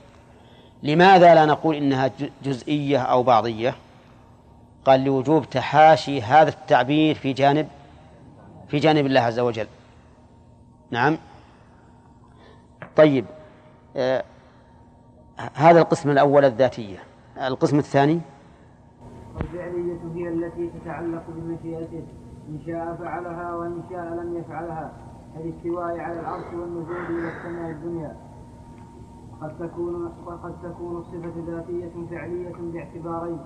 لماذا لا نقول إنها جزئية أو بعضية؟ قال لوجوب تحاشي هذا التعبير في جانب في جانب الله عز وجل. نعم؟ طيب آه هذا القسم الأول الذاتية. القسم الثاني؟ الفعلية هي التي تتعلق بمشيئته إن شاء فعلها وإن شاء لم يفعلها كالاستواء على العرش والنزول إلى السماء الدنيا. قد تكون وقد تكون الصفة ذاتية فعلية باعتبارين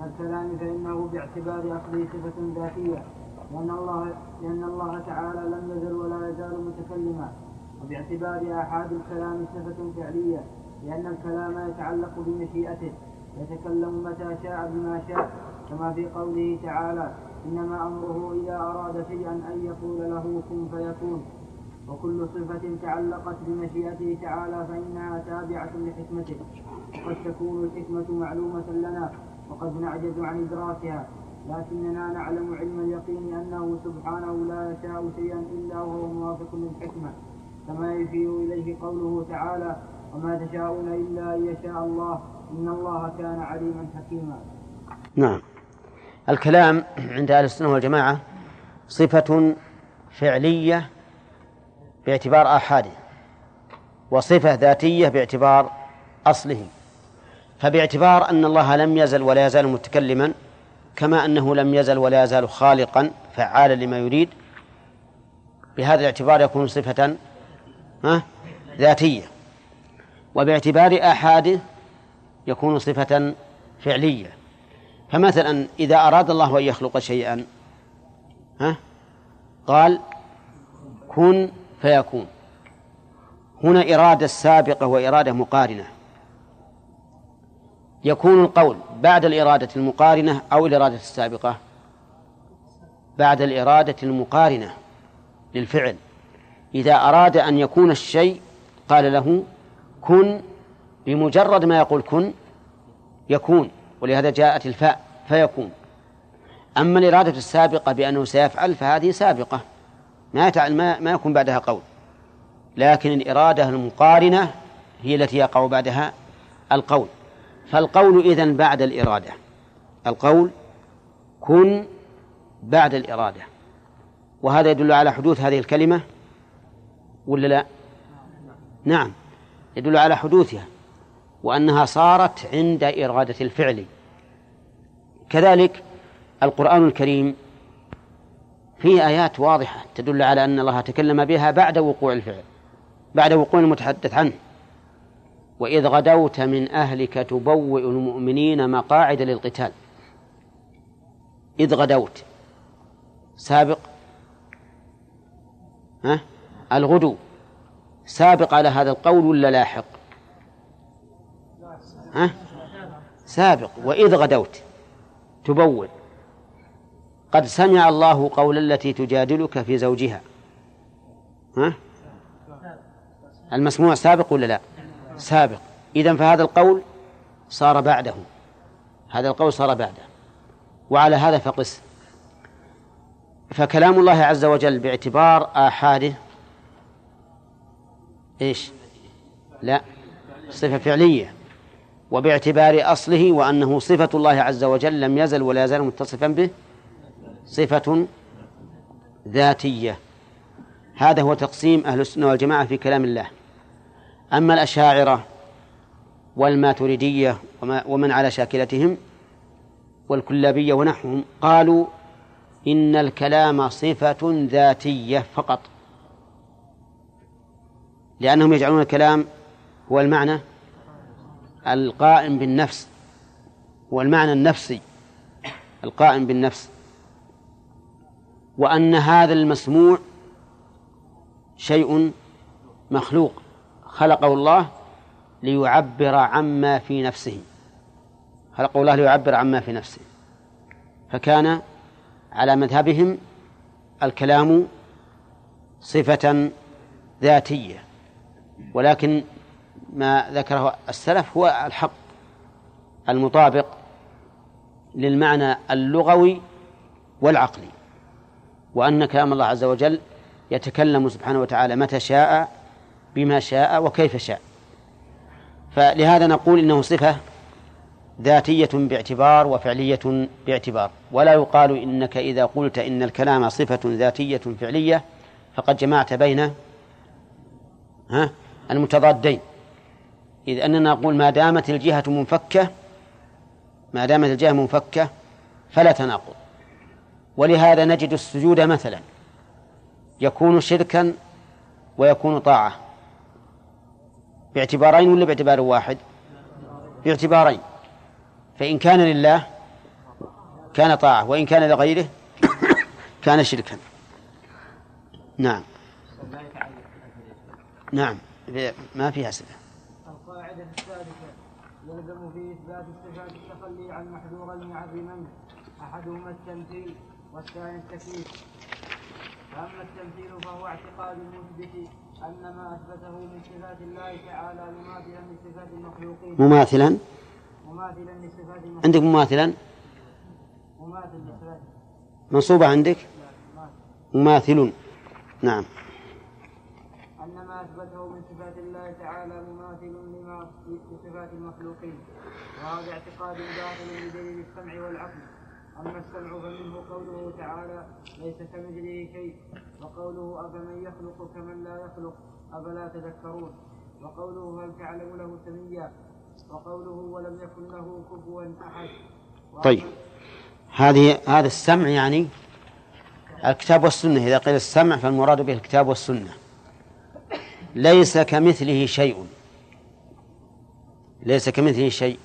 الكلام فإنه باعتبار أصله صفة ذاتية لأن الله لأن الله تعالى لم يزل ولا يزال متكلما وباعتبار آحاد الكلام صفة فعلية لأن الكلام يتعلق بمشيئته. يتكلم متى شاء بما شاء. كما في قوله تعالى إنما أمره إذا أراد شيئا أن يقول له كن فيكون. وكل صفة تعلقت بمشيئته تعالى فإنها تابعة لحكمته. وقد تكون الحكمة معلومة لنا وقد نعجز عن إدراكها. لكننا نعلم علم اليقين أنه سبحانه لا يشاء شيئا إلا وهو موافق للحكمة. كما يشير إليه قوله تعالى وما تشاءون إلا أن يشاء الله. إن الله كان عليما حكيما. نعم. الكلام عند أهل السنة والجماعة صفة فعلية باعتبار آحاده وصفة ذاتية باعتبار أصله. فباعتبار أن الله لم يزل ولا يزال متكلما كما أنه لم يزل ولا يزال خالقا فعالا لما يريد بهذا الاعتبار يكون صفة ذاتية. وباعتبار آحاده يكون صفة فعلية. فمثلا إذا أراد الله أن يخلق شيئا ها؟ قال كن فيكون. هنا إرادة سابقة وإرادة مقارنة. يكون القول بعد الإرادة المقارنة أو الإرادة السابقة؟ بعد الإرادة المقارنة للفعل. إذا أراد أن يكون الشيء قال له كن بمجرد ما يقول كن يكون ولهذا جاءت الفاء فيكون. أما الإرادة السابقة بأنه سيفعل فهذه سابقة. ما ما, ما يكون بعدها قول. لكن الإرادة المقارنة هي التي يقع بعدها القول. فالقول إذن بعد الإرادة. القول كن بعد الإرادة. وهذا يدل على حدوث هذه الكلمة ولا لا؟ نعم. يدل على حدوثها. وأنها صارت عند إرادة الفعل. كذلك القرآن الكريم فيه آيات واضحة تدل على أن الله تكلم بها بعد وقوع الفعل بعد وقوع المتحدث عنه. وإذ غدوت من أهلك تبوئ المؤمنين مقاعد للقتال. إذ غدوت. سابق. ها؟ الغدو. سابق على هذا القول ولا لاحق؟ ها؟ سابق. وإذ غدوت. تبوئ قد سمع الله قول التي تجادلك في زوجها. ها؟ المسموع سابق ولا لا؟ سابق. إذن فهذا القول صار بعده. هذا القول صار بعده. وعلى هذا فقس. فكلام الله عز وجل باعتبار آحاده إيش؟ لا. صفة فعلية. وباعتبار أصله وأنه صفة الله عز وجل لم يزل ولا يزال متصفا به صفة ذاتية. هذا هو تقسيم أهل السنة والجماعة في كلام الله. أما الأشاعرة والماتريدية ومن على شاكلتهم والكلابية ونحوهم قالوا إن الكلام صفة ذاتية فقط. لأنهم يجعلون الكلام هو المعنى القائم بالنفس هو المعنى النفسي القائم بالنفس. وأن هذا المسموع شيء مخلوق خلقه الله ليعبر عما في نفسه. خلقه الله ليعبر عما في نفسه. فكان على مذهبهم الكلام صفة ذاتية ولكن ما ذكره السلف هو الحق المطابق للمعنى اللغوي والعقلي وأن كلام الله عز وجل يتكلم سبحانه وتعالى متى شاء بما شاء وكيف شاء. فلهذا نقول إنه صفة ذاتية باعتبار وفعلية باعتبار. ولا يقال إنك إذا قلت إن الكلام صفة ذاتية فعلية فقد جمعت بين ها المتضادين. إذ أننا نقول ما دامت الجهة منفكة ما دامت الجهة منفكة فلا تناقض. ولهذا نجد السجود مثلا. يكون شركا ويكون طاعة. باعتبارين ولا باعتبار واحد؟ باعتبارين. فإن كان لله كان طاعة. وإن كان لغيره كان شركا. نعم. نعم. ما فيها أسئلة القاعدة السادسة يلزم في إثبات الصفات التخلي عن محذورين يعظمن أحدهما التمثيل والثاني التكليف فأما التمثيل فهو اعتقاد المثبت أن ما أثبته من صفات الله تعالى مماثلا لصفات المخلوقين. مماثلا؟ مماثلا لصفات المخلوقين. عندك مماثلا؟ مماثل لصفات. منصوبة عندك. مماثل. نعم أن ما أثبته من صفات الله تعالى مماثل لما لصفات المخلوقين وهذا اعتقاد باطل بدليل السمع والعقل. أما السمع فمنه قوله تعالى ليس كمثله شيء وقوله أفمن يخلق كمن لا يخلق? أفلا تذكرون. وقوله هل تعلم له سميا? وقوله ولم يكن له كفوا أحد. طيب. هذه هذا السمع يعني الكتاب والسنة. إذا قيل السمع فالمراد به الكتاب والسنة. ليس كمثله شيء. ليس كمثله شيء.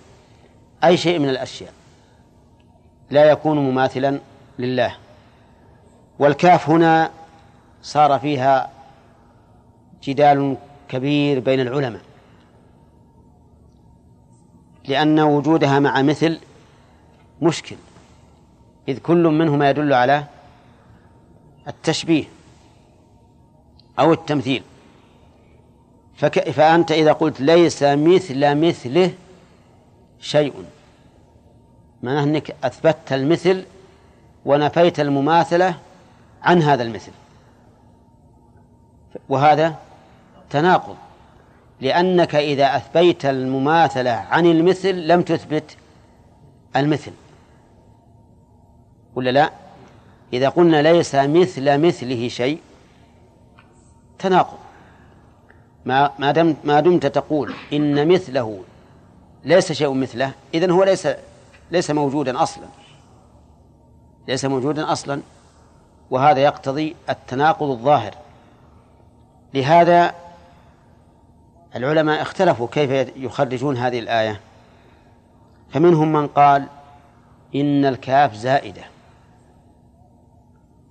أي شيء من الأشياء. لا يكون مماثلا لله. والكاف هنا صار فيها جدال كبير بين العلماء. لأن وجودها مع مثل مشكل. إذ كل منهما يدل على التشبيه أو التمثيل. فك... فأنت إذا قلت ليس مثل مثله شيء. معناه أنك أثبتت المثل ونفيت المماثلة عن هذا المثل. وهذا تناقض. لأنك إذا أثبيت المماثلة عن المثل لم تثبت المثل. ولا لا؟ إذا قلنا ليس مثل مثله شيء تناقض. ما دمت ما دمت تقول إن مثله ليس شيء مثله إذن هو ليس ليس موجودا أصلا. ليس موجودا أصلا وهذا يقتضي التناقض الظاهر. لهذا العلماء اختلفوا كيف يخرجون هذه الآية. فمنهم من قال إن الكاف زائدة.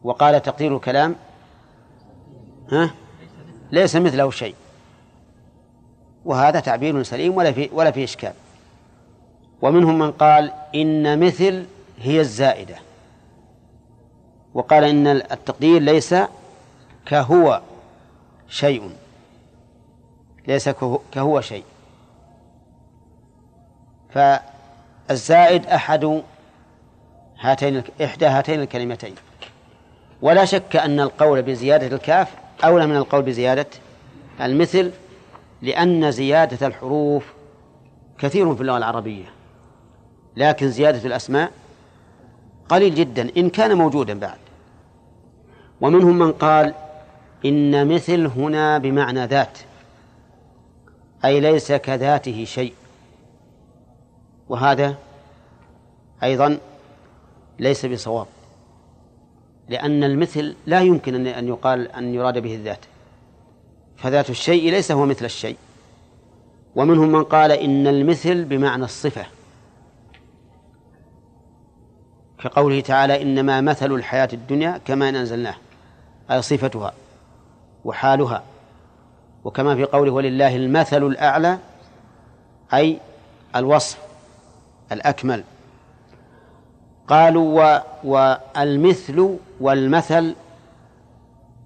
وقال تقدير الكلام ها؟ ليس مثله شيء. وهذا تعبير سليم ولا في ولا في إشكال. ومنهم من قال إن مثل هي الزائدة. وقال إن التقدير ليس كهو شيء. ليس كهو, شيء. فالزائد أحد هاتين إحدى هاتين الكلمتين. ولا شك أن القول بزيادة الكاف أولى من القول بزيادة المثل لأن زيادة الحروف كثير في اللغة العربية. لكن زيادة الأسماء قليل جدا إن كان موجودا بعد. ومنهم من قال إن مثل هنا بمعنى ذات أي ليس كذاته شيء. وهذا أيضا ليس بصواب لأن المثل لا يمكن أن يقال أن يراد به الذات. فذات الشيء ليس هو مثل الشيء. ومنهم من قال إن المثل بمعنى الصفة. كقوله تعالى إنما مثل الحياة الدنيا كما إن أنزلناه أي صفتها وحالها. وكما في قوله ولله المثل الأعلى أي الوصف الأكمل. قالوا والمثل والمثل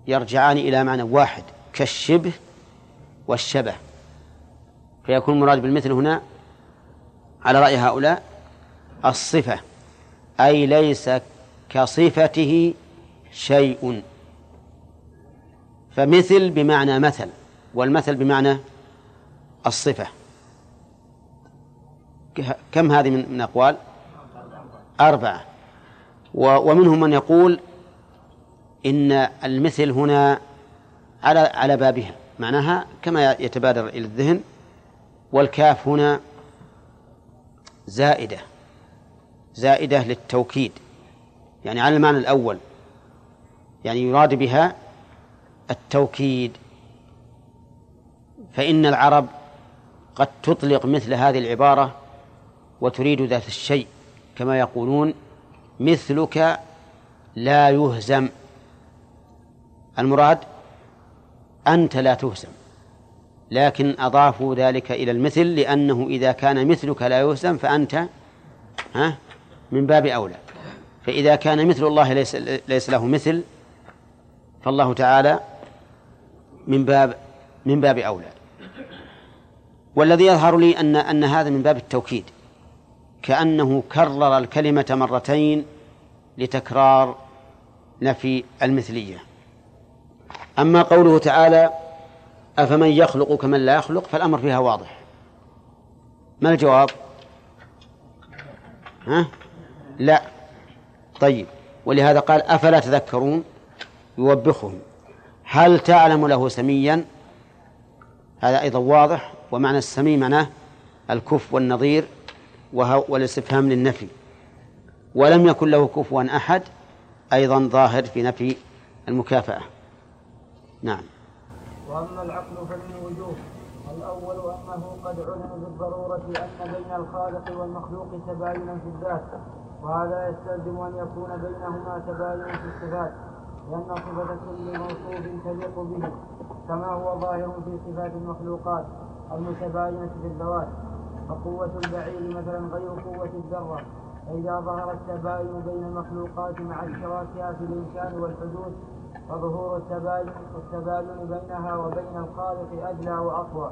يرجعان إلى معنى واحد كالشبه والشبه. فيكون المراد بالمثل هنا على رأي هؤلاء الصفة. أي ليس كصفته شيء. فمثل بمعنى مثل والمثل بمعنى الصفة. كم هذه من أقوال؟ أربعة. ومنهم من يقول إن المثل هنا على على بابها. معناها كما يتبادر إلى الذهن والكاف هنا زائدة. زائدة للتوكيد يعني على المعنى الأول يعني يراد بها التوكيد. فإن العرب قد تطلق مثل هذه العبارة وتريد ذات الشيء كما يقولون مثلك لا يهزم. المراد أنت لا تهزم. لكن أضافوا ذلك إلى المثل لأنه إذا كان مثلك لا يوزن فأنت ها من باب أولى. فإذا كان مثل الله ليس ليس له مثل فالله تعالى من باب من باب أولى. والذي يظهر لي أن أن هذا من باب التوكيد. كأنه كرر الكلمة مرتين لتكرار نفي المثلية. أما قوله تعالى أفمن يخلق كمن لا يخلق؟ فالأمر فيها واضح. ما الجواب؟ ها؟ لا. طيب. ولهذا قال أفلا تذكرون؟ يوبخهم. هل تعلم له سميا؟ هذا أيضا واضح. ومعنى السمي معناه الكف والنظير والاستفهام للنفي. ولم يكن له كفوا أحد أيضا ظاهر في نفي المكافأة. نعم. وأما العقل فمن وجوه الأول أنه قد علم بالضرورة أن بين الخالق والمخلوق تباينا في الذات. وهذا يستلزم أن يكون بينهما تباين في الصفات لأن صفة كل موصوف تليق به كما هو ظاهر في صفات المخلوقات المتباينة في الذوات فقوة البعير مثلا غير قوة الذرة فإذا ظهر التباين بين المخلوقات مع اشتراكها في الإمكان والحدوث فظهور التباين التباين بينها وبين الخالق أدنى وأقوى.